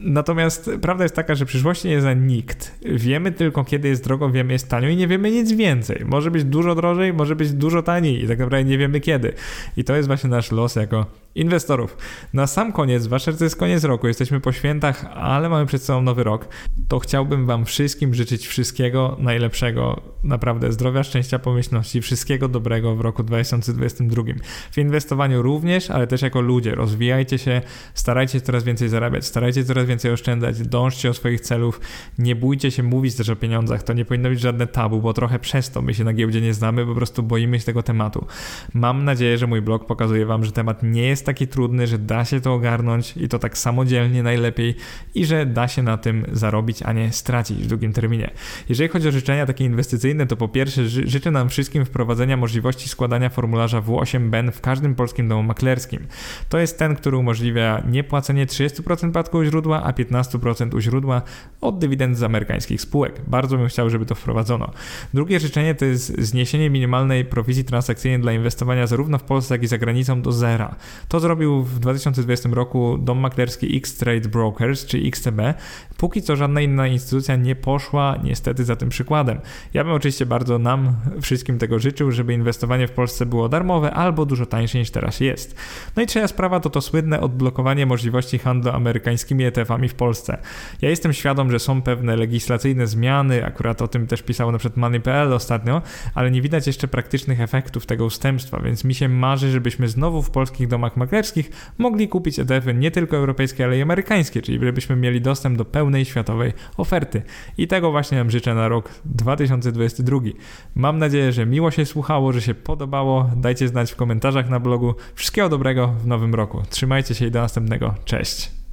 Natomiast prawda jest taka, że przyszłości nie zna nikt. Wiemy tylko, kiedy jest drogo, wiemy, jest tanio i nie wiemy nic więcej. Może być dużo drożej, może być dużo taniej i tak naprawdę nie wiemy kiedy. I to jest właśnie nasz los jako inwestorów. Na sam koniec, że to jest koniec roku, jesteśmy po świętach, ale mamy przed sobą nowy rok, to chciałbym Wam wszystkim życzyć wszystkiego najlepszego, naprawdę zdrowia, szczęścia, pomyślności, wszystkiego dobrego w roku 2022. W inwestowaniu również, ale też jako ludzie. Rozwijajcie się, starajcie się coraz więcej zarabiać, starajcie się coraz więcej oszczędzać, dążcie o swoich celów, nie bójcie się mówić też o pieniądzach, to nie powinno być żadne tabu, bo trochę przez to my się na giełdzie nie znamy, po prostu boimy się tego tematu. Mam nadzieję, że mój blog pokazuje Wam, że temat nie jest taki trudny, że da się to ogarnąć i to tak samodzielnie najlepiej i że da się na tym zarobić, a nie stracić w długim terminie. Jeżeli chodzi o życzenia takie inwestycyjne, to po pierwsze ży życzę nam wszystkim wprowadzenia możliwości składania formularza W8BEN w każdym polskim domu maklerskim. To jest ten, który umożliwia niepłacenie 30% podatku u źródła, a 15% u źródła od dywidend z amerykańskich spółek. Bardzo bym chciał, żeby to wprowadzono. Drugie życzenie to jest zniesienie minimalnej prowizji transakcyjnej dla inwestowania zarówno w Polsce, jak i za granicą do zera. To to zrobił w 2020 roku dom maklerski X-Trade Brokers, czy XTB. Póki co żadna inna instytucja nie poszła niestety za tym przykładem. Ja bym oczywiście bardzo nam wszystkim tego życzył, żeby inwestowanie w Polsce było darmowe albo dużo tańsze niż teraz jest. No i trzecia sprawa to to słynne odblokowanie możliwości handlu amerykańskimi ETF-ami w Polsce. Ja jestem świadom, że są pewne legislacyjne zmiany, akurat o tym też pisało na przykład Money.pl ostatnio, ale nie widać jeszcze praktycznych efektów tego ustępstwa, więc mi się marzy, żebyśmy znowu w polskich domach maklerskich maklerskich mogli kupić ETF-y nie tylko europejskie, ale i amerykańskie, czyli żebyśmy mieli dostęp do pełnej światowej oferty. I tego właśnie nam życzę na rok 2022. Mam nadzieję, że miło się słuchało, że się podobało. Dajcie znać w komentarzach na blogu. Wszystkiego dobrego w nowym roku. Trzymajcie się i do następnego. Cześć.